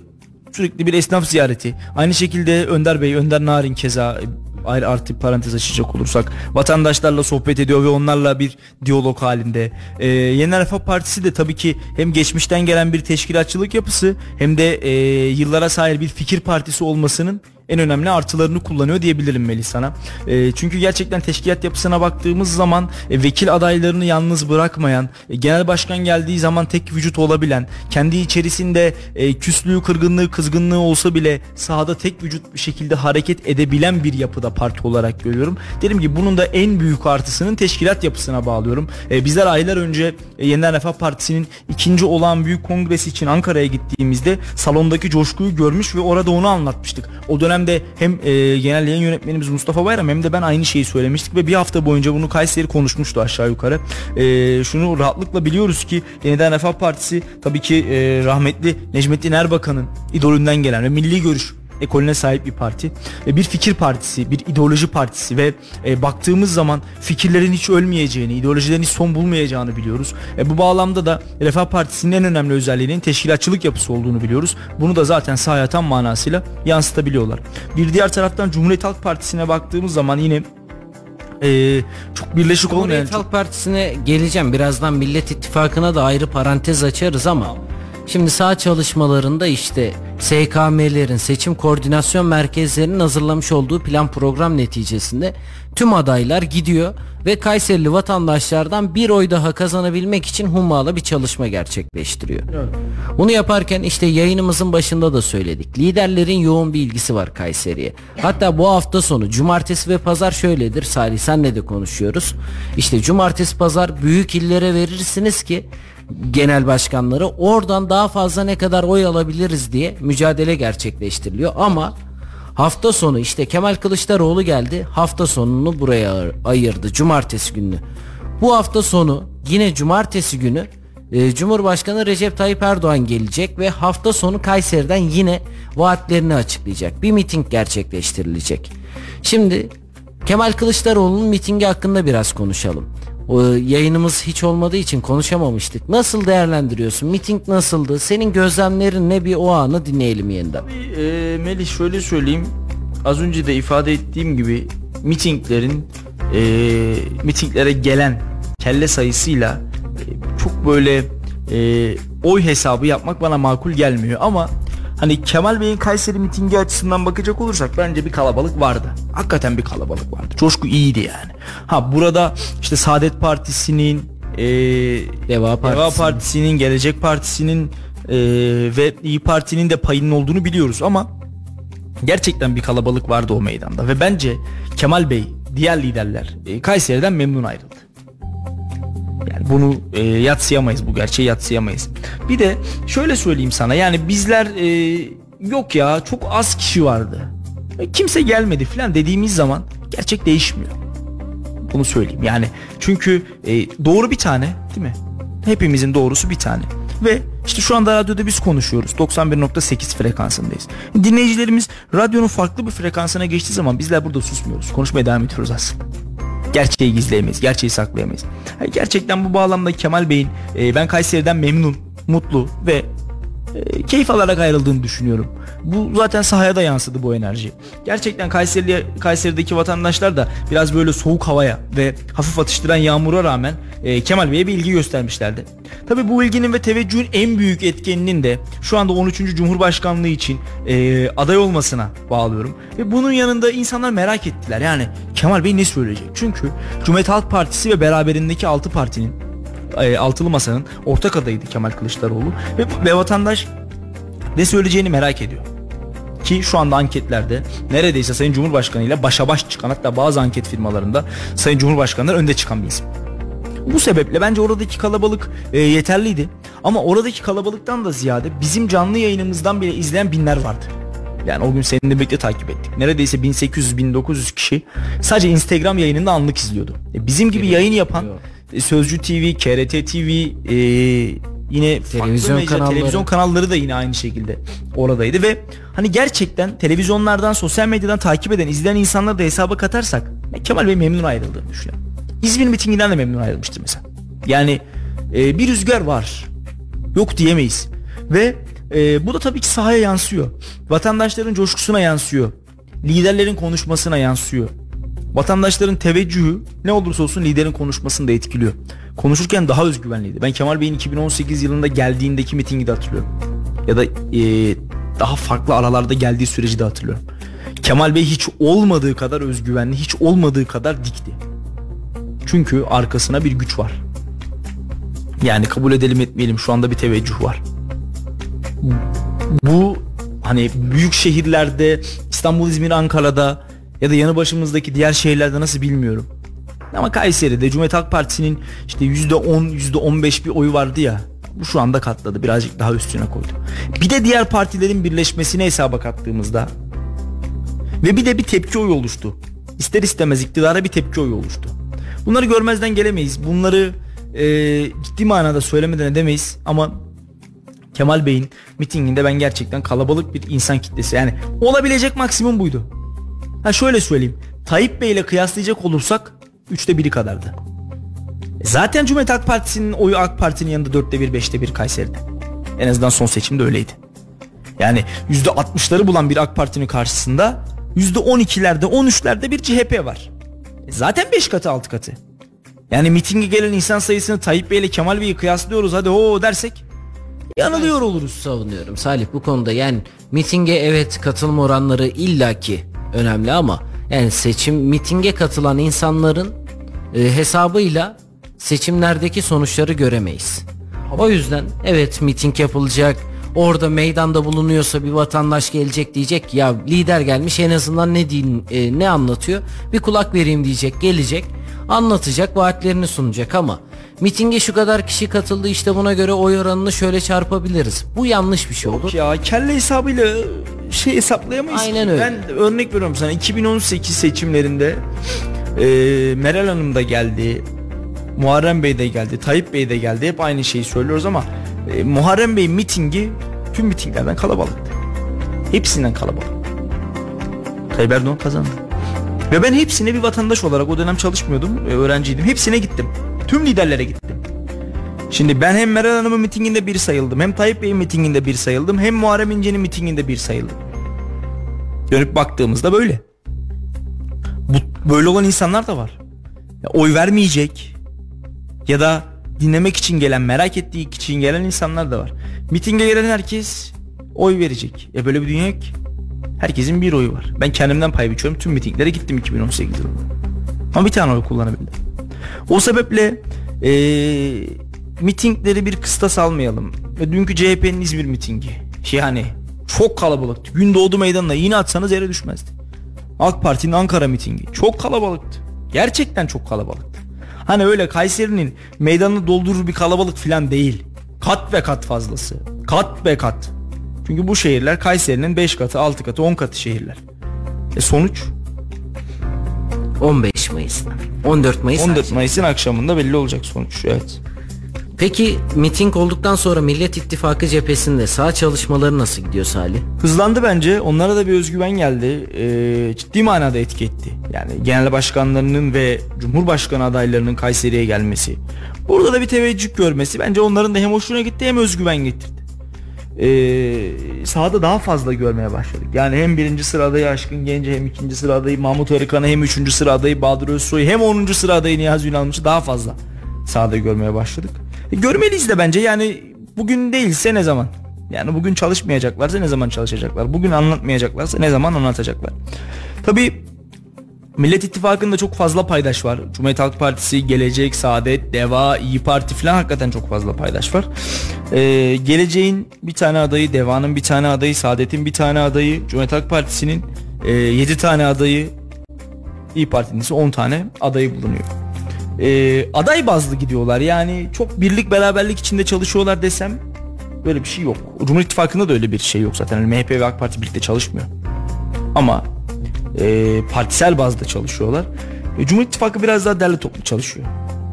sürekli bir esnaf ziyareti. Aynı şekilde Önder Bey, Önder Narin keza ayrı artı parantez açacak olursak vatandaşlarla sohbet ediyor ve onlarla bir diyalog halinde. Ee, Yeni Refah Partisi de tabii ki hem geçmişten gelen bir teşkilatçılık yapısı hem de e, yıllara sahip bir fikir partisi olmasının en önemli artılarını kullanıyor diyebilirim Melih sana. E, çünkü gerçekten teşkilat yapısına baktığımız zaman e, vekil adaylarını yalnız bırakmayan, e, genel başkan geldiği zaman tek vücut olabilen, kendi içerisinde e, küslüğü, kırgınlığı, kızgınlığı olsa bile sahada tek vücut bir şekilde hareket edebilen bir yapıda parti olarak görüyorum. Dedim ki bunun da en büyük artısının teşkilat yapısına bağlıyorum. E, bizler aylar önce e, Yeniden Refah Partisi'nin ikinci olan büyük kongresi için Ankara'ya gittiğimizde salondaki coşkuyu görmüş ve orada onu anlatmıştık. O dönem dönemde hem e, genel yayın yönetmenimiz Mustafa Bayram hem de ben aynı şeyi söylemiştik ve bir hafta boyunca bunu Kayseri konuşmuştu aşağı yukarı. E, şunu rahatlıkla biliyoruz ki Yeniden Refah Partisi tabii ki e, rahmetli Necmettin Erbakan'ın idolünden gelen ve milli görüş ekolüne sahip bir parti. E, bir fikir partisi, bir ideoloji partisi ve e, baktığımız zaman fikirlerin hiç ölmeyeceğini, ideolojilerin hiç son bulmayacağını biliyoruz. E, bu bağlamda da Refah Partisi'nin en önemli özelliğinin teşkilatçılık yapısı olduğunu biliyoruz. Bunu da zaten sahaya tam manasıyla yansıtabiliyorlar. Bir diğer taraftan Cumhuriyet Halk Partisi'ne baktığımız zaman yine ee, çok birleşik olmayan Cumhuriyet Halk Partisi'ne geleceğim. Birazdan Millet İttifakı'na da ayrı parantez açarız ama Şimdi sağ çalışmalarında işte SKM'lerin seçim koordinasyon merkezlerinin hazırlamış olduğu plan program neticesinde tüm adaylar gidiyor ve Kayserili vatandaşlardan bir oy daha kazanabilmek için hummalı bir çalışma gerçekleştiriyor. Evet. Bunu yaparken işte yayınımızın başında da söyledik. Liderlerin yoğun bir ilgisi var Kayseri'ye. Hatta bu hafta sonu cumartesi ve pazar şöyledir. Salih senle de konuşuyoruz. İşte cumartesi pazar büyük illere verirsiniz ki genel başkanları oradan daha fazla ne kadar oy alabiliriz diye mücadele gerçekleştiriliyor ama hafta sonu işte Kemal Kılıçdaroğlu geldi hafta sonunu buraya ayırdı cumartesi günü. Bu hafta sonu yine cumartesi günü e, Cumhurbaşkanı Recep Tayyip Erdoğan gelecek ve hafta sonu Kayseri'den yine vaatlerini açıklayacak. Bir miting gerçekleştirilecek. Şimdi Kemal Kılıçdaroğlu'nun mitingi hakkında biraz konuşalım. Yayınımız hiç olmadığı için konuşamamıştık. Nasıl değerlendiriyorsun? Miting nasıldı? Senin gözlemlerin ne bir o anı dinleyelim yeniden. Tabii e, Melih şöyle söyleyeyim. Az önce de ifade ettiğim gibi mitinglerin e, mitinglere gelen kelle sayısıyla e, çok böyle e, oy hesabı yapmak bana makul gelmiyor ama Hani Kemal Bey'in Kayseri mitingi açısından bakacak olursak bence bir kalabalık vardı. Hakikaten bir kalabalık vardı. Coşku iyiydi yani. Ha burada işte Saadet Partisi'nin e, Deva, Partisi. Deva Partisi'nin, Gelecek Partisi'nin e, ve İyi Parti'nin de payının olduğunu biliyoruz ama gerçekten bir kalabalık vardı o meydanda ve bence Kemal Bey, diğer liderler e, Kayseri'den memnun ayrıldı. Yani bunu e, yatsıyamayız bu gerçeği yatsıyamayız. Bir de şöyle söyleyeyim sana yani bizler e, yok ya çok az kişi vardı. E, kimse gelmedi falan dediğimiz zaman gerçek değişmiyor. Bunu söyleyeyim yani çünkü e, doğru bir tane değil mi? Hepimizin doğrusu bir tane. Ve işte şu anda radyoda biz konuşuyoruz. 91.8 frekansındayız. Dinleyicilerimiz radyonun farklı bir frekansına geçtiği zaman bizler burada susmuyoruz. Konuşmaya devam ediyoruz aslında gerçeği gizleyemeyiz, gerçeği saklayamayız. Gerçekten bu bağlamda Kemal Bey'in e, ben Kayseri'den memnun, mutlu ve e, keyif alarak ayrıldığını düşünüyorum. Bu zaten sahaya da yansıdı bu enerji. Gerçekten Kayseri, Kayseri'deki vatandaşlar da biraz böyle soğuk havaya ve hafif atıştıran yağmura rağmen e, Kemal Bey'e bir ilgi göstermişlerdi. Tabi bu ilginin ve teveccühün en büyük etkeninin de şu anda 13. Cumhurbaşkanlığı için e, aday olmasına bağlıyorum. Ve bunun yanında insanlar merak ettiler. Yani Kemal Bey ne söyleyecek? Çünkü Cumhuriyet Halk Partisi ve beraberindeki 6 partinin e, altılı masanın ortak adayıydı Kemal Kılıçdaroğlu ve, ve vatandaş ne söyleyeceğini merak ediyor. Ki şu anda anketlerde neredeyse Sayın Cumhurbaşkanı ile başa baş çıkan hatta bazı anket firmalarında Sayın Cumhurbaşkanı'ndan önde çıkan bir isim. Bu sebeple bence oradaki kalabalık e, yeterliydi. Ama oradaki kalabalıktan da ziyade bizim canlı yayınımızdan bile izleyen binler vardı. Yani o gün seninle birlikte takip ettik. Neredeyse 1800-1900 kişi sadece Instagram yayınında anlık izliyordu. E, bizim gibi yayın yapan Sözcü TV, KRT TV, e, yine televizyon mecra, kanalları. televizyon kanalları da yine aynı şekilde oradaydı ve hani gerçekten televizyonlardan, sosyal medyadan takip eden, izleyen insanları da hesaba katarsak Kemal Bey memnun ayrıldığını düşünüyorum. İzmir mitinginden de memnun ayrılmıştır mesela. Yani e, bir rüzgar var. Yok diyemeyiz. Ve e, bu da tabii ki sahaya yansıyor. Vatandaşların coşkusuna yansıyor. Liderlerin konuşmasına yansıyor. Vatandaşların teveccühü ne olursa olsun liderin konuşmasını da etkiliyor. Konuşurken daha özgüvenliydi. Ben Kemal Bey'in 2018 yılında geldiğindeki mitingi de hatırlıyorum. Ya da e, daha farklı aralarda geldiği süreci de hatırlıyorum. Kemal Bey hiç olmadığı kadar özgüvenli, hiç olmadığı kadar dikti. Çünkü arkasına bir güç var. Yani kabul edelim etmeyelim şu anda bir teveccüh var. Bu hani büyük şehirlerde İstanbul, İzmir, Ankara'da ya da yanı başımızdaki diğer şehirlerde nasıl bilmiyorum. Ama Kayseri'de Cumhuriyet Halk Partisi'nin işte %10, %15 bir oyu vardı ya. Bu şu anda katladı. Birazcık daha üstüne koydu. Bir de diğer partilerin birleşmesini hesaba kattığımızda ve bir de bir tepki oyu oluştu. İster istemez iktidara bir tepki oyu oluştu. Bunları görmezden gelemeyiz. Bunları e, ciddi manada söylemeden edemeyiz. Ama Kemal Bey'in mitinginde ben gerçekten kalabalık bir insan kitlesi. Yani olabilecek maksimum buydu. Ha şöyle söyleyeyim. Tayyip Bey ile kıyaslayacak olursak üçte biri kadardı. E Zaten Cumhuriyet Halk Partisi'nin oyu AK Parti'nin yanında dörtte bir beşte bir Kayseri'de. En azından son seçimde öyleydi. Yani yüzde altmışları bulan bir AK Parti'nin karşısında yüzde on ikilerde on üçlerde bir CHP var. E Zaten 5 katı 6 katı. Yani mitinge gelen insan sayısını Tayyip Bey ile Kemal Bey'i kıyaslıyoruz hadi o dersek yanılıyor oluruz. savunuyorum Salih bu konuda yani mitinge evet katılma oranları illaki önemli ama yani seçim mitinge katılan insanların e, hesabıyla seçimlerdeki sonuçları göremeyiz. O yüzden evet miting yapılacak orada meydanda bulunuyorsa bir vatandaş gelecek diyecek ya lider gelmiş en azından ne din, e, ne anlatıyor bir kulak vereyim diyecek gelecek anlatacak vaatlerini sunacak ama mitinge şu kadar kişi katıldı işte buna göre oy oranını şöyle çarpabiliriz. Bu yanlış bir şey olur. Ya kelle hesabıyla şey hesaplayamayız. Aynen ki. öyle. Ben örnek veriyorum sana 2018 seçimlerinde e, Meral Hanım da geldi. Muharrem Bey de geldi. Tayyip Bey de geldi. Hep aynı şeyi söylüyoruz ama e, Muharrem Bey mitingi tüm mitinglerden kalabalıktı. Hepsinden kalabalık. Tayyip Erdoğan kazandı. Ve ben hepsine bir vatandaş olarak o dönem çalışmıyordum. e, Öğrenciydim. Hepsine gittim. Tüm liderlere gittim. Şimdi ben hem Meral Hanım'ın mitinginde bir sayıldım. Hem Tayyip Bey'in mitinginde bir sayıldım. Hem Muharrem İnce'nin mitinginde bir sayıldım. Dönüp baktığımızda böyle. Bu, böyle olan insanlar da var. Ya, oy vermeyecek ya da dinlemek için gelen, merak ettiği için gelen insanlar da var. Mitinge gelen herkes oy verecek. Ya böyle bir dünya yok. Herkesin bir oyu var. Ben kendimden pay biçiyorum. Tüm mitinglere gittim 2018 yılında. Ama bir tane oy kullanabildim. O sebeple eee mitingleri bir kıstas almayalım. Dünkü CHP'nin İzmir mitingi. Yani çok kalabalıktı. Gündoğdu meydanına yine atsanız yere düşmezdi. AK Parti'nin Ankara mitingi çok kalabalıktı. Gerçekten çok kalabalıktı. Hani öyle Kayseri'nin meydanını doldurur bir kalabalık falan değil. Kat ve kat fazlası. Kat ve kat. Çünkü bu şehirler Kayseri'nin 5 katı, 6 katı, 10 katı şehirler. E sonuç 15 Mayıs'ta. 14 Mayıs 14 akşamı. Mayıs'ın akşamında belli olacak sonuç. Evet. Peki miting olduktan sonra Millet İttifakı cephesinde sağ çalışmaları nasıl gidiyor Salih? Hızlandı bence. Onlara da bir özgüven geldi. Ee, ciddi manada etki etti. Yani genel başkanlarının ve cumhurbaşkanı adaylarının Kayseri'ye gelmesi. Burada da bir teveccüh görmesi bence onların da hem hoşuna gitti hem özgüven getirdi. E, sahada daha fazla görmeye başladık. Yani hem birinci sıra adayı Aşkın Gence hem ikinci sıra adayı Mahmut Arıkan'ı hem üçüncü sıra adayı Bahadır Özsoy'u hem onuncu sıra adayı Niyazi Ünalmış'ı daha fazla sahada görmeye başladık. E, görmeliyiz de bence yani bugün değilse ne zaman? Yani bugün çalışmayacaklarsa ne zaman çalışacaklar? Bugün anlatmayacaklarsa ne zaman anlatacaklar? Tabii Millet İttifakı'nda çok fazla paydaş var. Cumhuriyet Halk Partisi, Gelecek, Saadet, Deva, İyi Parti falan hakikaten çok fazla paydaş var. Ee, Geleceğin bir tane adayı, Deva'nın bir tane adayı, Saadet'in bir tane adayı, Cumhuriyet Halk Partisi'nin e, 7 tane adayı, İyi Parti'nin ise 10 tane adayı bulunuyor. Ee, aday bazlı gidiyorlar yani çok birlik beraberlik içinde çalışıyorlar desem böyle bir şey yok. Cumhur İttifakı'nda da öyle bir şey yok zaten. Yani MHP ve AK Parti birlikte çalışmıyor. Ama e, partisel bazda çalışıyorlar. E, Cumhur İttifakı biraz daha derli toplu çalışıyor.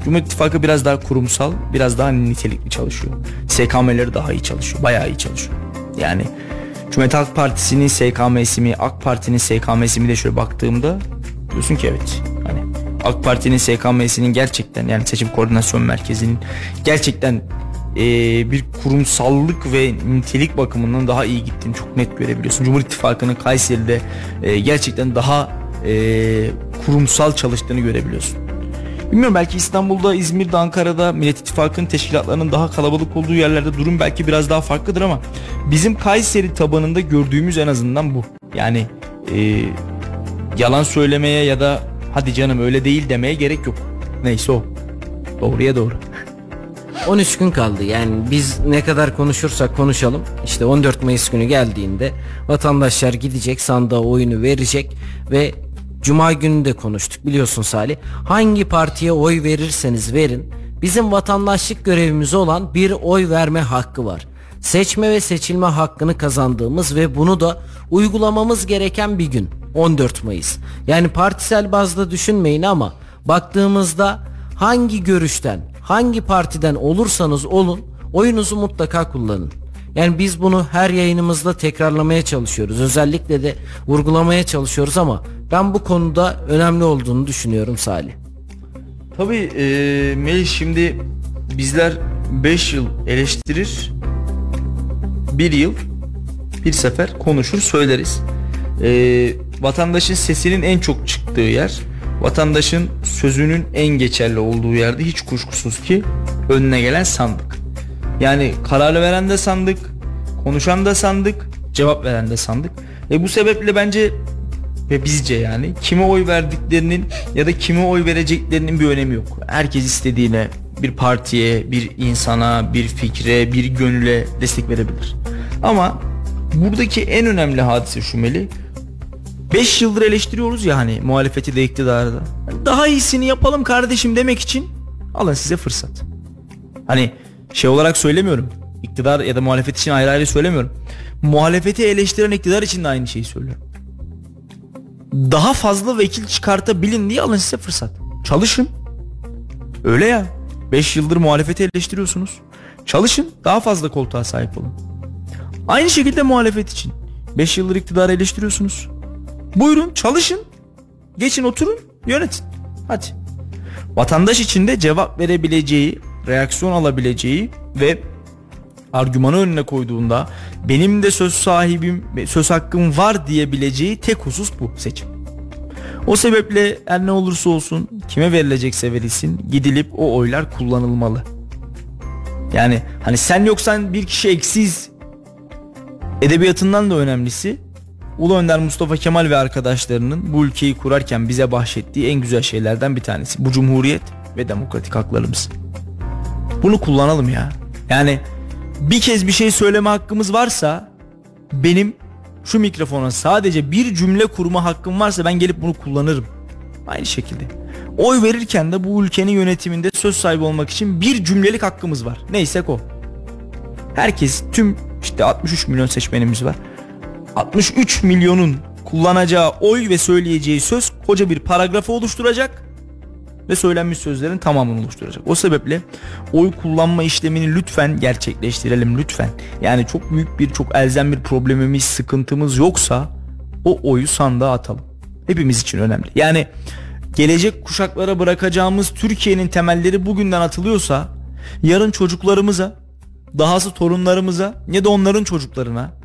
Cumhur İttifakı biraz daha kurumsal, biraz daha nitelikli çalışıyor. SKM'leri daha iyi çalışıyor, bayağı iyi çalışıyor. Yani Cumhuriyet Halk Partisi'nin SKM'si mi, AK Parti'nin SKM'si mi de şöyle baktığımda diyorsun ki evet. Hani AK Parti'nin SKM'sinin gerçekten yani seçim koordinasyon merkezinin gerçekten e, bir kurumsallık ve nitelik bakımından daha iyi gittiğini çok net görebiliyorsun. Cumhur İttifakı'nın Kayseri'de e, gerçekten daha e, kurumsal çalıştığını görebiliyorsun. Bilmiyorum belki İstanbul'da, İzmir'de, Ankara'da Millet İttifakı'nın teşkilatlarının daha kalabalık olduğu yerlerde durum belki biraz daha farklıdır ama bizim Kayseri tabanında gördüğümüz en azından bu. Yani e, yalan söylemeye ya da hadi canım öyle değil demeye gerek yok. Neyse o. Doğruya doğru. 13 gün kaldı. Yani biz ne kadar konuşursak konuşalım. İşte 14 Mayıs günü geldiğinde vatandaşlar gidecek sandığa oyunu verecek ve Cuma günü de konuştuk biliyorsun Salih. Hangi partiye oy verirseniz verin. Bizim vatandaşlık görevimiz olan bir oy verme hakkı var. Seçme ve seçilme hakkını kazandığımız ve bunu da uygulamamız gereken bir gün 14 Mayıs. Yani partisel bazda düşünmeyin ama baktığımızda hangi görüşten, hangi partiden olursanız olun oyunuzu mutlaka kullanın. Yani biz bunu her yayınımızda tekrarlamaya çalışıyoruz. Özellikle de vurgulamaya çalışıyoruz ama ben bu konuda önemli olduğunu düşünüyorum Salih. Tabii e, Melih şimdi bizler 5 yıl eleştirir, bir yıl bir sefer konuşur söyleriz. E, vatandaşın sesinin en çok çıktığı yer, vatandaşın sözünün en geçerli olduğu yerde hiç kuşkusuz ki önüne gelen sandık. Yani kararı veren de sandık, konuşan da sandık, cevap veren de sandık. Ve bu sebeple bence ve bizce yani kime oy verdiklerinin ya da kime oy vereceklerinin bir önemi yok. Herkes istediğine bir partiye, bir insana, bir fikre, bir gönüle destek verebilir. Ama buradaki en önemli hadise şu Meli. 5 yıldır eleştiriyoruz ya hani muhalefeti de iktidarı da. Daha iyisini yapalım kardeşim demek için alın size fırsat. Hani şey olarak söylemiyorum. İktidar ya da muhalefet için ayrı ayrı söylemiyorum. Muhalefeti eleştiren iktidar için de aynı şeyi söylüyorum daha fazla vekil çıkartabilin diye alın size fırsat. Çalışın. Öyle ya. 5 yıldır muhalefeti eleştiriyorsunuz. Çalışın daha fazla koltuğa sahip olun. Aynı şekilde muhalefet için. 5 yıldır iktidarı eleştiriyorsunuz. Buyurun çalışın. Geçin oturun yönetin. Hadi. Vatandaş için de cevap verebileceği, reaksiyon alabileceği ve argümanı önüne koyduğunda benim de söz sahibim söz hakkım var diyebileceği tek husus bu seçim. O sebeple her ne olursa olsun kime verilecekse verilsin gidilip o oylar kullanılmalı. Yani hani sen yoksan bir kişi eksiz edebiyatından da önemlisi Ulu Önder Mustafa Kemal ve arkadaşlarının bu ülkeyi kurarken bize bahşettiği en güzel şeylerden bir tanesi. Bu cumhuriyet ve demokratik haklarımız. Bunu kullanalım ya. Yani bir kez bir şey söyleme hakkımız varsa benim şu mikrofona sadece bir cümle kurma hakkım varsa ben gelip bunu kullanırım. Aynı şekilde. Oy verirken de bu ülkenin yönetiminde söz sahibi olmak için bir cümlelik hakkımız var. Neyse o. Herkes tüm işte 63 milyon seçmenimiz var. 63 milyonun kullanacağı oy ve söyleyeceği söz koca bir paragrafı oluşturacak ve söylenmiş sözlerin tamamını oluşturacak. O sebeple oy kullanma işlemini lütfen gerçekleştirelim lütfen. Yani çok büyük bir çok elzem bir problemimiz, sıkıntımız yoksa o oyu sandığa atalım. Hepimiz için önemli. Yani gelecek kuşaklara bırakacağımız Türkiye'nin temelleri bugünden atılıyorsa yarın çocuklarımıza dahası torunlarımıza ya da onların çocuklarına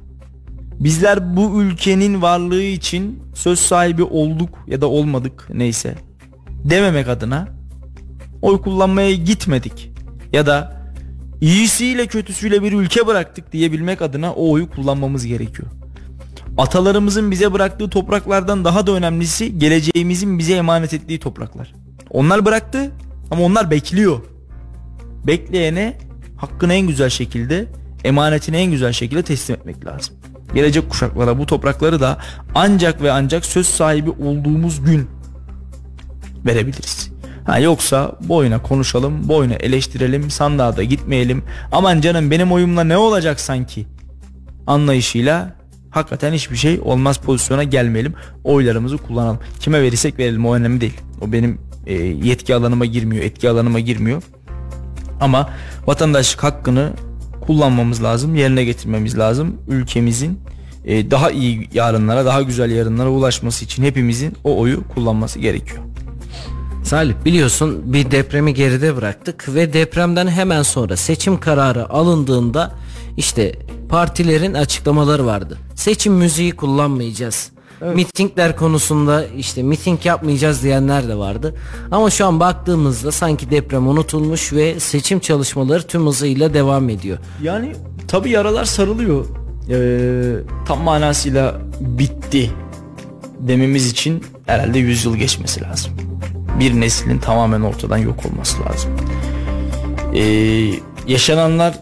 bizler bu ülkenin varlığı için söz sahibi olduk ya da olmadık neyse dememek adına oy kullanmaya gitmedik ya da iyisiyle kötüsüyle bir ülke bıraktık diyebilmek adına o oyu kullanmamız gerekiyor. Atalarımızın bize bıraktığı topraklardan daha da önemlisi geleceğimizin bize emanet ettiği topraklar. Onlar bıraktı ama onlar bekliyor. Bekleyene hakkını en güzel şekilde, emanetini en güzel şekilde teslim etmek lazım. Gelecek kuşaklara bu toprakları da ancak ve ancak söz sahibi olduğumuz gün verebiliriz. Ha yoksa boyuna konuşalım, boyuna eleştirelim, sandığa da gitmeyelim. Aman canım benim oyumla ne olacak sanki? Anlayışıyla hakikaten hiçbir şey olmaz pozisyona gelmeyelim. Oylarımızı kullanalım. Kime verirsek verelim o önemli değil. O benim e, yetki alanıma girmiyor, etki alanıma girmiyor. Ama vatandaşlık hakkını kullanmamız lazım, yerine getirmemiz lazım. Ülkemizin e, daha iyi yarınlara, daha güzel yarınlara ulaşması için hepimizin o oyu kullanması gerekiyor. Salih biliyorsun bir depremi geride bıraktık ve depremden hemen sonra seçim kararı alındığında işte partilerin açıklamaları vardı. Seçim müziği kullanmayacağız. Mitingler konusunda işte miting yapmayacağız diyenler de vardı. Ama şu an baktığımızda sanki deprem unutulmuş ve seçim çalışmaları tüm hızıyla devam ediyor. Yani tabi yaralar sarılıyor. Ee, tam manasıyla bitti dememiz için herhalde 100 yıl geçmesi lazım. Bir neslin tamamen ortadan yok olması lazım. Ee, yaşananlar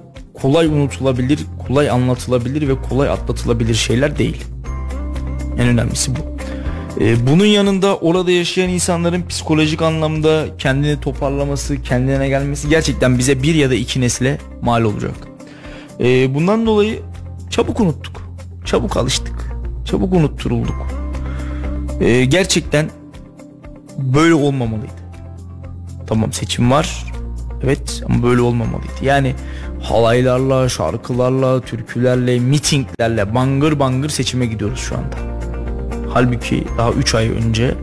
kolay unutulabilir, kolay anlatılabilir ve kolay atlatılabilir şeyler değil. En önemlisi bu. Ee, bunun yanında orada yaşayan insanların psikolojik anlamda kendini toparlaması, kendine gelmesi gerçekten bize bir ya da iki nesle mal olacak. Ee, bundan dolayı çabuk unuttuk. Çabuk alıştık. Çabuk unutturulduk. Ee, gerçekten böyle olmamalıydı. Tamam seçim var. Evet ama böyle olmamalıydı. Yani halaylarla, şarkılarla, türkülerle, mitinglerle bangır bangır seçime gidiyoruz şu anda. Halbuki daha 3 ay önce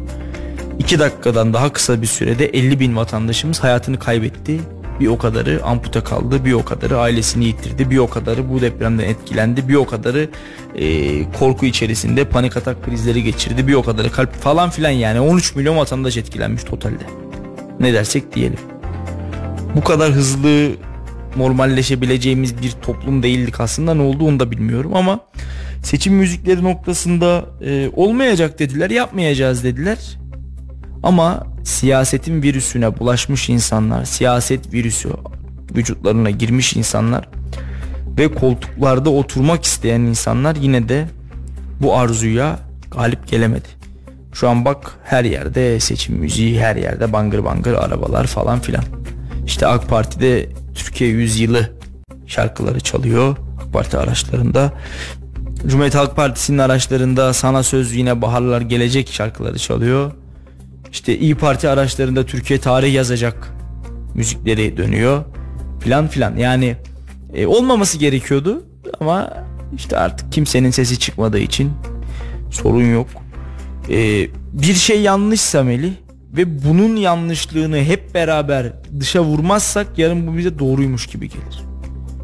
2 dakikadan daha kısa bir sürede 50 bin vatandaşımız hayatını kaybetti. Bir o kadarı ampute kaldı, bir o kadarı ailesini yitirdi, bir o kadarı bu depremden etkilendi, bir o kadarı e, korku içerisinde panik atak krizleri geçirdi, bir o kadarı kalp falan filan yani 13 milyon vatandaş etkilenmiş totalde. Ne dersek diyelim. Bu kadar hızlı normalleşebileceğimiz bir toplum değildik aslında ne oldu onu da bilmiyorum ama seçim müzikleri noktasında e, olmayacak dediler yapmayacağız dediler ama siyasetin virüsüne bulaşmış insanlar siyaset virüsü vücutlarına girmiş insanlar ve koltuklarda oturmak isteyen insanlar yine de bu arzuya galip gelemedi. Şu an bak her yerde seçim müziği her yerde bangır bangır arabalar falan filan. İşte AK Parti'de Türkiye yüzyılı şarkıları çalıyor AK Parti araçlarında. Cumhuriyet Halk Partisi'nin araçlarında sana söz yine baharlar gelecek şarkıları çalıyor. İşte İyi Parti araçlarında Türkiye tarih yazacak müzikleri dönüyor filan filan. Yani e, olmaması gerekiyordu ama işte artık kimsenin sesi çıkmadığı için sorun yok. E, bir şey yanlışsa Melih ve bunun yanlışlığını hep beraber dışa vurmazsak yarın bu bize doğruymuş gibi gelir.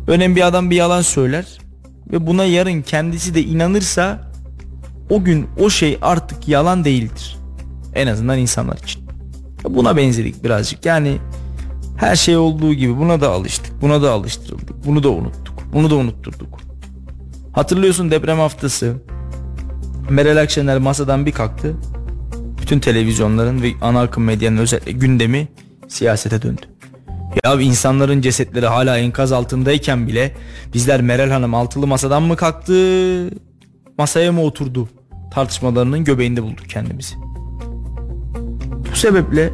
Önemli bir adam bir yalan söyler ve buna yarın kendisi de inanırsa o gün o şey artık yalan değildir. En azından insanlar için. Buna benzedik birazcık. Yani her şey olduğu gibi buna da alıştık. Buna da alıştırıldık. Bunu da unuttuk. Bunu da unutturduk. Hatırlıyorsun deprem haftası. Meral Akşener masadan bir kalktı. Bütün televizyonların ve ana akım medyanın özellikle gündemi siyasete döndü. Ya insanların cesetleri hala enkaz altındayken bile bizler Meral Hanım altılı masadan mı kalktı masaya mı oturdu tartışmalarının göbeğinde bulduk kendimizi. Bu sebeple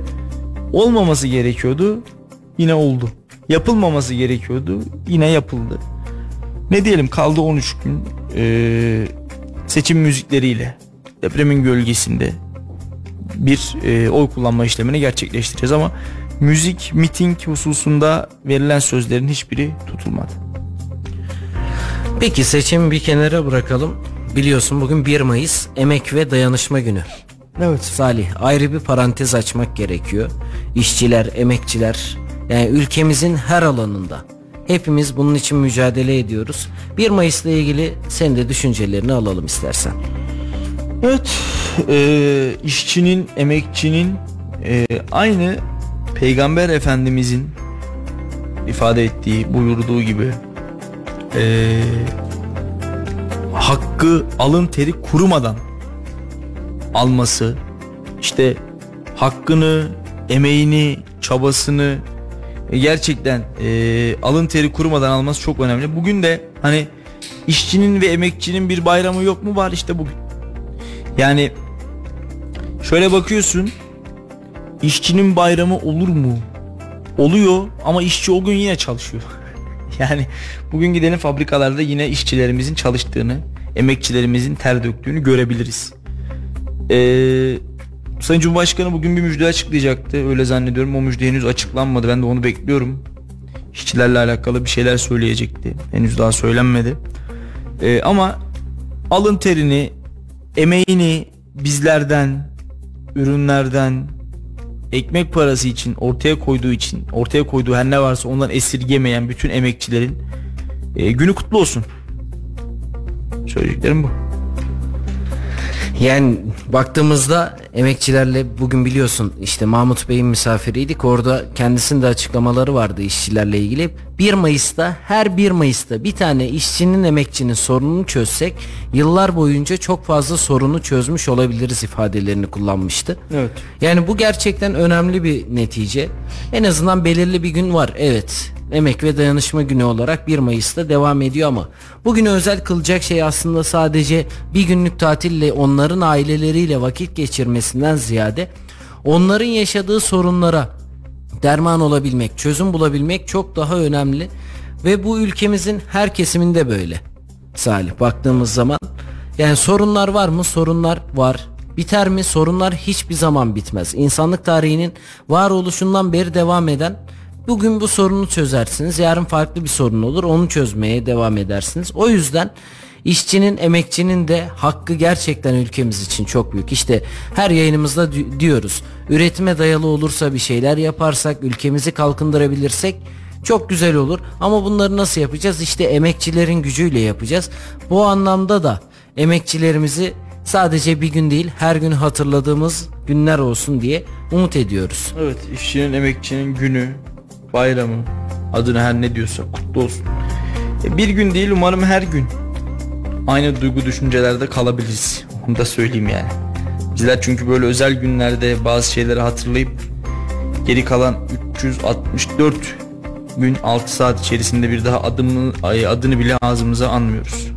olmaması gerekiyordu yine oldu. Yapılmaması gerekiyordu yine yapıldı. Ne diyelim kaldı 13 gün ee, seçim müzikleriyle depremin gölgesinde bir e, oy kullanma işlemini gerçekleştireceğiz ama müzik miting hususunda verilen sözlerin hiçbiri tutulmadı. Peki seçimi bir kenara bırakalım. Biliyorsun bugün 1 Mayıs Emek ve Dayanışma Günü. Evet. Salih ayrı bir parantez açmak gerekiyor. İşçiler, emekçiler yani ülkemizin her alanında Hepimiz bunun için mücadele ediyoruz. 1 Mayıs'la ilgili senin de düşüncelerini alalım istersen. Evet, e, işçinin, emekçinin e, aynı Peygamber Efendimizin ifade ettiği, buyurduğu gibi e, hakkı alın teri kurumadan alması, işte hakkını, emeğini, çabasını e, gerçekten e, alın teri kurumadan alması çok önemli. Bugün de hani işçinin ve emekçinin bir bayramı yok mu? Var işte bugün. Yani şöyle bakıyorsun işçinin bayramı olur mu? Oluyor ama işçi o gün yine çalışıyor. (laughs) yani bugün gidelim fabrikalarda yine işçilerimizin çalıştığını, emekçilerimizin ter döktüğünü görebiliriz. Ee, Sayın Cumhurbaşkanı bugün bir müjde açıklayacaktı. Öyle zannediyorum. O müjde henüz açıklanmadı. Ben de onu bekliyorum. İşçilerle alakalı bir şeyler söyleyecekti. Henüz daha söylenmedi. Ee, ama alın terini, emeğini bizlerden, ürünlerden, ekmek parası için ortaya koyduğu için, ortaya koyduğu her ne varsa ondan esirgemeyen bütün emekçilerin e, günü kutlu olsun. Söyleyeceklerim bu. Yani baktığımızda emekçilerle bugün biliyorsun işte Mahmut Bey'in misafiriydik. Orada kendisinin de açıklamaları vardı işçilerle ilgili. 1 Mayıs'ta her 1 Mayıs'ta bir tane işçinin emekçinin sorununu çözsek yıllar boyunca çok fazla sorunu çözmüş olabiliriz ifadelerini kullanmıştı. Evet. Yani bu gerçekten önemli bir netice. En azından belirli bir gün var. Evet. Emek ve Dayanışma Günü olarak 1 Mayıs'ta devam ediyor ama bugünü özel kılacak şey aslında sadece bir günlük tatille onların aileleriyle vakit geçirmesinden ziyade onların yaşadığı sorunlara derman olabilmek, çözüm bulabilmek çok daha önemli ve bu ülkemizin her kesiminde böyle. Salih baktığımız zaman yani sorunlar var mı? Sorunlar var. Biter mi? Sorunlar hiçbir zaman bitmez. İnsanlık tarihinin varoluşundan beri devam eden Bugün bu sorunu çözersiniz. Yarın farklı bir sorun olur. Onu çözmeye devam edersiniz. O yüzden işçinin, emekçinin de hakkı gerçekten ülkemiz için çok büyük. İşte her yayınımızda diyoruz. Üretime dayalı olursa bir şeyler yaparsak, ülkemizi kalkındırabilirsek çok güzel olur. Ama bunları nasıl yapacağız? İşte emekçilerin gücüyle yapacağız. Bu anlamda da emekçilerimizi sadece bir gün değil her gün hatırladığımız günler olsun diye umut ediyoruz. Evet işçinin emekçinin günü bayramı adını her ne diyorsa kutlu olsun. E, bir gün değil umarım her gün aynı duygu düşüncelerde kalabiliriz. Onu da söyleyeyim yani. Bizler çünkü böyle özel günlerde bazı şeyleri hatırlayıp geri kalan 364 gün 6 saat içerisinde bir daha adımı, adını bile ağzımıza anmıyoruz.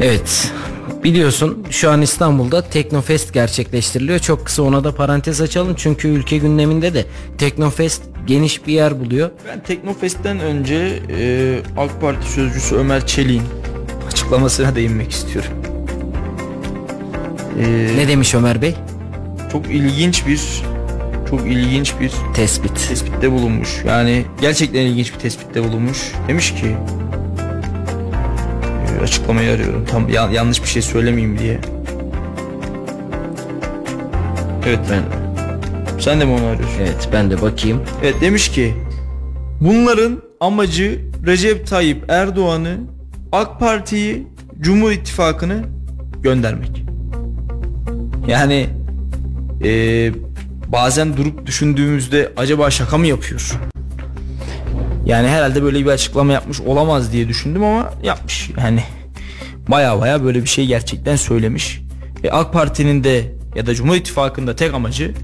Evet Biliyorsun şu an İstanbul'da Teknofest gerçekleştiriliyor. Çok kısa ona da parantez açalım. Çünkü ülke gündeminde de Teknofest geniş bir yer buluyor. Ben Teknofest'ten önce e, AK Parti sözcüsü Ömer Çelik'in açıklamasına değinmek istiyorum. E, ne demiş Ömer Bey? Çok ilginç bir çok ilginç bir tespit. Tespitte bulunmuş. Yani gerçekten ilginç bir tespitte bulunmuş. Demiş ki açıklamayı arıyorum. Tam ya, yanlış bir şey söylemeyeyim diye. Evet ben. Sen de mi onu arıyorsun? Evet ben de bakayım. Evet demiş ki bunların amacı Recep Tayyip Erdoğan'ı AK Parti'yi Cumhur İttifakı'nı göndermek. Yani ee, bazen durup düşündüğümüzde acaba şaka mı yapıyor? Yani herhalde böyle bir açıklama yapmış olamaz diye düşündüm ama yapmış. Yani baya baya böyle bir şey gerçekten söylemiş. E, AK Parti'nin de ya da Cumhur İttifakı'nda tek amacı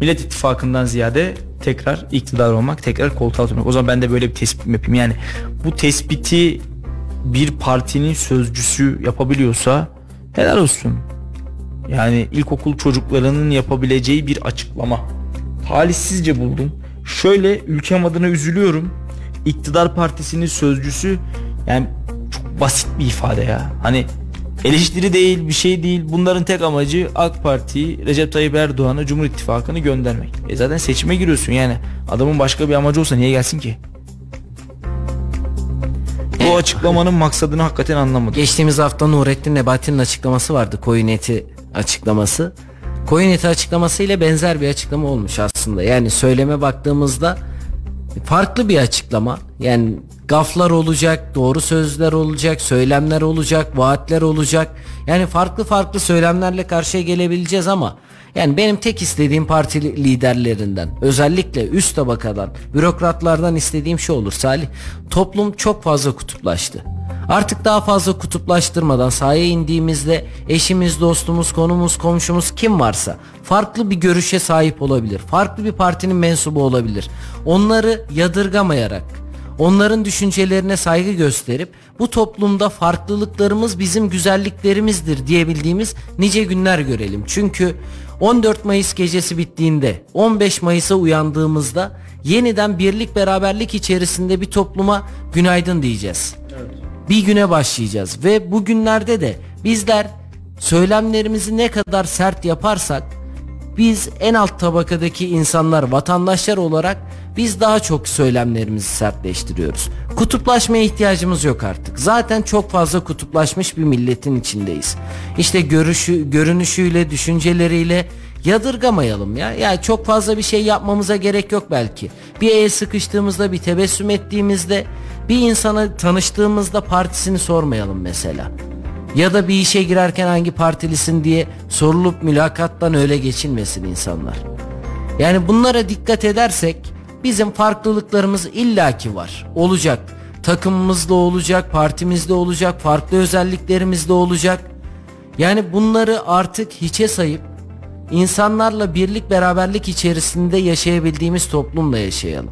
Millet İttifakı'ndan ziyade tekrar iktidar olmak, tekrar koltuğa oturmak. O zaman ben de böyle bir tespit yapayım. Yani bu tespiti bir partinin sözcüsü yapabiliyorsa helal olsun. Yani ilkokul çocuklarının yapabileceği bir açıklama. Talihsizce buldum. Şöyle ülkem adına üzülüyorum. İktidar partisinin sözcüsü yani çok basit bir ifade ya. Hani eleştiri değil bir şey değil. Bunların tek amacı AK Parti'yi Recep Tayyip Erdoğan'ı Cumhur İttifakı'nı göndermek. E zaten seçime giriyorsun yani. Adamın başka bir amacı olsa niye gelsin ki? Bu açıklamanın maksadını hakikaten anlamadım. Geçtiğimiz hafta Nurettin Nebati'nin açıklaması vardı. Koyun eti açıklaması. Koyun eti açıklaması ile benzer bir açıklama olmuş aslında. Yani söyleme baktığımızda farklı bir açıklama. Yani gaflar olacak, doğru sözler olacak, söylemler olacak, vaatler olacak. Yani farklı farklı söylemlerle karşıya gelebileceğiz ama yani benim tek istediğim parti liderlerinden özellikle üst tabakadan bürokratlardan istediğim şey olur Salih. Toplum çok fazla kutuplaştı. Artık daha fazla kutuplaştırmadan sahaya indiğimizde eşimiz, dostumuz, konumuz, komşumuz kim varsa farklı bir görüşe sahip olabilir. Farklı bir partinin mensubu olabilir. Onları yadırgamayarak onların düşüncelerine saygı gösterip bu toplumda farklılıklarımız bizim güzelliklerimizdir diyebildiğimiz nice günler görelim. Çünkü 14 Mayıs gecesi bittiğinde 15 Mayıs'a uyandığımızda yeniden birlik beraberlik içerisinde bir topluma günaydın diyeceğiz. Bir güne başlayacağız ve bu günlerde de bizler söylemlerimizi ne kadar sert yaparsak biz en alt tabakadaki insanlar, vatandaşlar olarak biz daha çok söylemlerimizi sertleştiriyoruz. Kutuplaşmaya ihtiyacımız yok artık. Zaten çok fazla kutuplaşmış bir milletin içindeyiz. İşte görüşü, görünüşüyle, düşünceleriyle yadırgamayalım ya. Yani çok fazla bir şey yapmamıza gerek yok belki. Bir el sıkıştığımızda, bir tebessüm ettiğimizde, bir insana tanıştığımızda partisini sormayalım mesela. Ya da bir işe girerken hangi partilisin diye sorulup mülakattan öyle geçilmesin insanlar. Yani bunlara dikkat edersek bizim farklılıklarımız illaki var. Olacak. Takımımızda olacak, partimizde olacak, farklı özelliklerimizde olacak. Yani bunları artık hiçe sayıp insanlarla birlik beraberlik içerisinde yaşayabildiğimiz toplumla yaşayalım.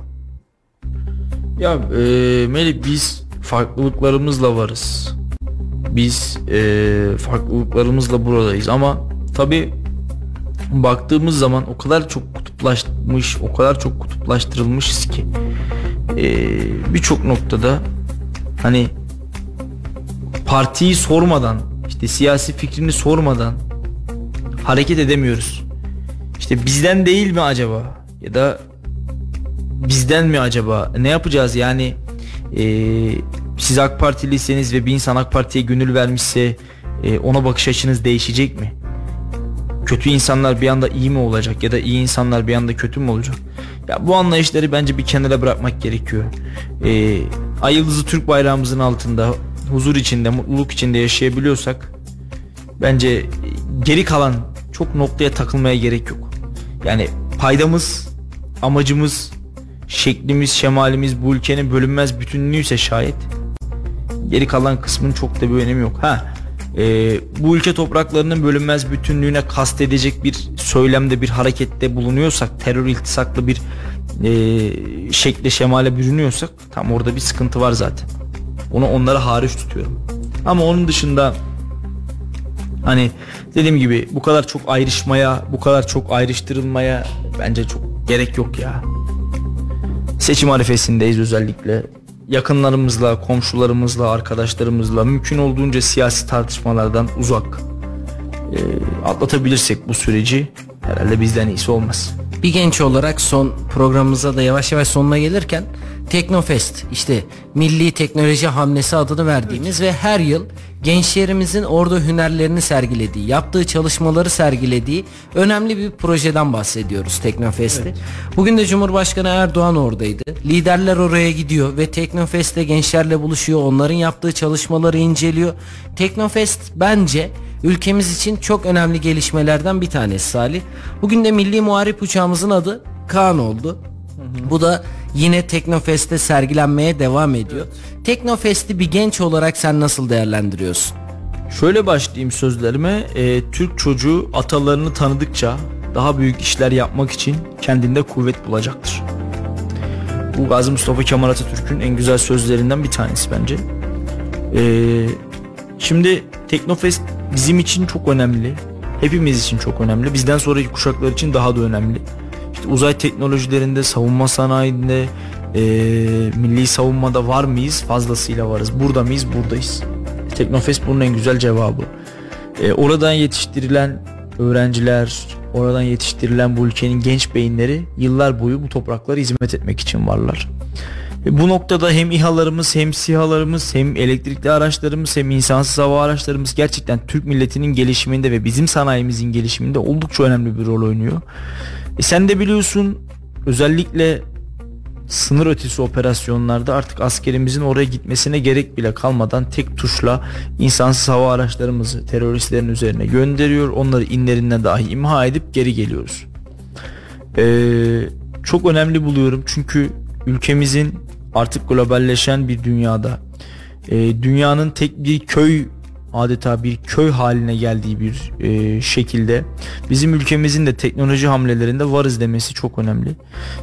Ya e, Melih biz farklılıklarımızla varız biz e, farklılıklarımızla buradayız ama tabi baktığımız zaman o kadar çok kutuplaşmış o kadar çok kutuplaştırılmışız ki e, birçok noktada hani partiyi sormadan işte siyasi fikrini sormadan hareket edemiyoruz. İşte bizden değil mi acaba ya da bizden mi acaba ne yapacağız yani e, siz AK Partiliyseniz ve bir insan AK Parti'ye gönül vermişse e, ona bakış açınız değişecek mi? Kötü insanlar bir anda iyi mi olacak ya da iyi insanlar bir anda kötü mü olacak? Ya bu anlayışları bence bir kenara bırakmak gerekiyor. E, Ay Türk bayrağımızın altında huzur içinde, mutluluk içinde yaşayabiliyorsak bence geri kalan çok noktaya takılmaya gerek yok. Yani paydamız, amacımız, şeklimiz, şemalimiz bu ülkenin bölünmez bütünlüğüyse şayet Geri kalan kısmın çok da bir önemi yok. Ha e, bu ülke topraklarının bölünmez bütünlüğüne kastedecek bir söylemde bir harekette bulunuyorsak terör iltisaklı bir e, şekle şemale bürünüyorsak tam orada bir sıkıntı var zaten. Onu onlara hariç tutuyorum. Ama onun dışında hani dediğim gibi bu kadar çok ayrışmaya, bu kadar çok ayrıştırılmaya bence çok gerek yok ya. Seçim arifesindeyiz özellikle yakınlarımızla, komşularımızla, arkadaşlarımızla mümkün olduğunca siyasi tartışmalardan uzak e, atlatabilirsek bu süreci herhalde bizden iyisi olmaz. Bir genç olarak son programımıza da yavaş yavaş sonuna gelirken Teknofest işte Milli Teknoloji Hamlesi adını verdiğimiz evet. ve her yıl gençlerimizin orada hünerlerini sergilediği, yaptığı çalışmaları sergilediği önemli bir projeden bahsediyoruz Teknofest'te. Evet. Bugün de Cumhurbaşkanı Erdoğan oradaydı. Liderler oraya gidiyor ve Teknofest'te gençlerle buluşuyor. Onların yaptığı çalışmaları inceliyor. Teknofest bence ülkemiz için çok önemli gelişmelerden bir tanesi Salih. Bugün de Milli Muharip uçağımızın adı Kaan oldu. Hı hı. Bu da yine Teknofest'te sergilenmeye devam ediyor. Evet. Teknofest'i bir genç olarak sen nasıl değerlendiriyorsun? Şöyle başlayayım sözlerime. E, Türk çocuğu atalarını tanıdıkça daha büyük işler yapmak için kendinde kuvvet bulacaktır. Bu Gazi Mustafa Kemal Atatürk'ün en güzel sözlerinden bir tanesi bence. Ee, şimdi Teknofest bizim için çok önemli. Hepimiz için çok önemli. Bizden sonraki kuşaklar için daha da önemli. İşte uzay teknolojilerinde, savunma sanayinde, e, milli savunmada var mıyız? Fazlasıyla varız. Burada mıyız? Buradayız. Teknofest bunun en güzel cevabı. E, oradan yetiştirilen öğrenciler, oradan yetiştirilen bu ülkenin genç beyinleri yıllar boyu bu topraklara hizmet etmek için varlar. Bu noktada hem İHA'larımız hem SİHA'larımız hem elektrikli araçlarımız hem insansız hava araçlarımız gerçekten Türk milletinin gelişiminde ve bizim sanayimizin gelişiminde oldukça önemli bir rol oynuyor. E sen de biliyorsun özellikle sınır ötesi operasyonlarda artık askerimizin oraya gitmesine gerek bile kalmadan tek tuşla insansız hava araçlarımızı teröristlerin üzerine gönderiyor. Onları inlerine dahi imha edip geri geliyoruz. Ee, çok önemli buluyorum çünkü ülkemizin artık globalleşen bir dünyada e, dünyanın tek bir köy adeta bir köy haline geldiği bir e, şekilde bizim ülkemizin de teknoloji hamlelerinde varız demesi çok önemli.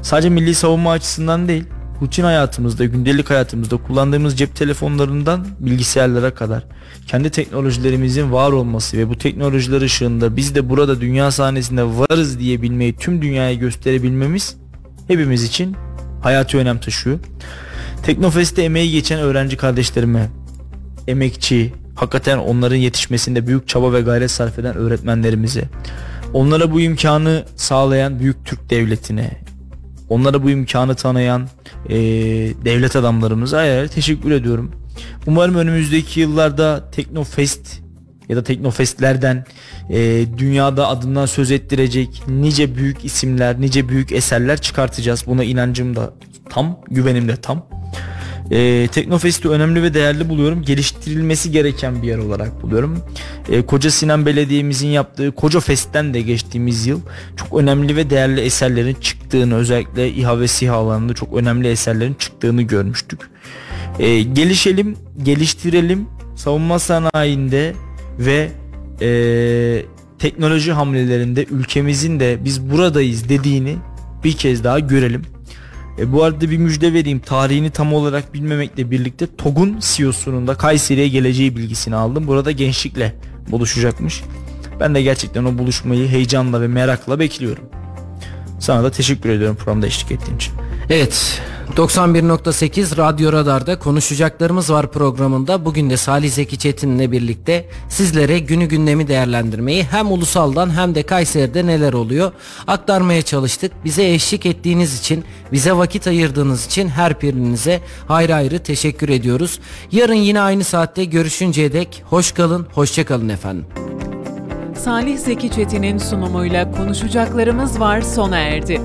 Sadece milli savunma açısından değil, rutin hayatımızda, gündelik hayatımızda kullandığımız cep telefonlarından bilgisayarlara kadar kendi teknolojilerimizin var olması ve bu teknolojiler ışığında biz de burada dünya sahnesinde varız diyebilmeyi tüm dünyaya gösterebilmemiz hepimiz için hayati önem taşıyor. Teknofest'te emeği geçen öğrenci kardeşlerime, emekçi, hakikaten onların yetişmesinde büyük çaba ve gayret sarf eden öğretmenlerimize, onlara bu imkanı sağlayan büyük Türk devletine, onlara bu imkanı tanıyan e, devlet adamlarımıza ayrı teşekkür ediyorum. Umarım önümüzdeki yıllarda Teknofest ya da Teknofestlerden e, dünyada adından söz ettirecek nice büyük isimler, nice büyük eserler çıkartacağız. Buna inancım da tam, güvenim de tam. E, Teknofest'i önemli ve değerli buluyorum. Geliştirilmesi gereken bir yer olarak buluyorum. E, Koca Sinan Belediye'mizin yaptığı Koca Fest'ten de geçtiğimiz yıl çok önemli ve değerli eserlerin çıktığını özellikle İHA ve SİHA alanında çok önemli eserlerin çıktığını görmüştük. E, gelişelim, geliştirelim. Savunma sanayinde ve e, teknoloji hamlelerinde ülkemizin de biz buradayız dediğini bir kez daha görelim. E, bu arada bir müjde vereyim. Tarihini tam olarak bilmemekle birlikte TOG'un CEO'sunun da Kayseri'ye geleceği bilgisini aldım. Burada gençlikle buluşacakmış. Ben de gerçekten o buluşmayı heyecanla ve merakla bekliyorum. Sana da teşekkür ediyorum programda eşlik ettiğin için. Evet 91.8 Radyo Radar'da konuşacaklarımız var programında. Bugün de Salih Zeki Çetin'le birlikte sizlere günü gündemi değerlendirmeyi hem ulusaldan hem de Kayseri'de neler oluyor aktarmaya çalıştık. Bize eşlik ettiğiniz için, bize vakit ayırdığınız için her birinize ayrı ayrı teşekkür ediyoruz. Yarın yine aynı saatte görüşünceye dek hoş kalın, hoşça kalın efendim. Salih Zeki Çetin'in sunumuyla konuşacaklarımız var sona erdi.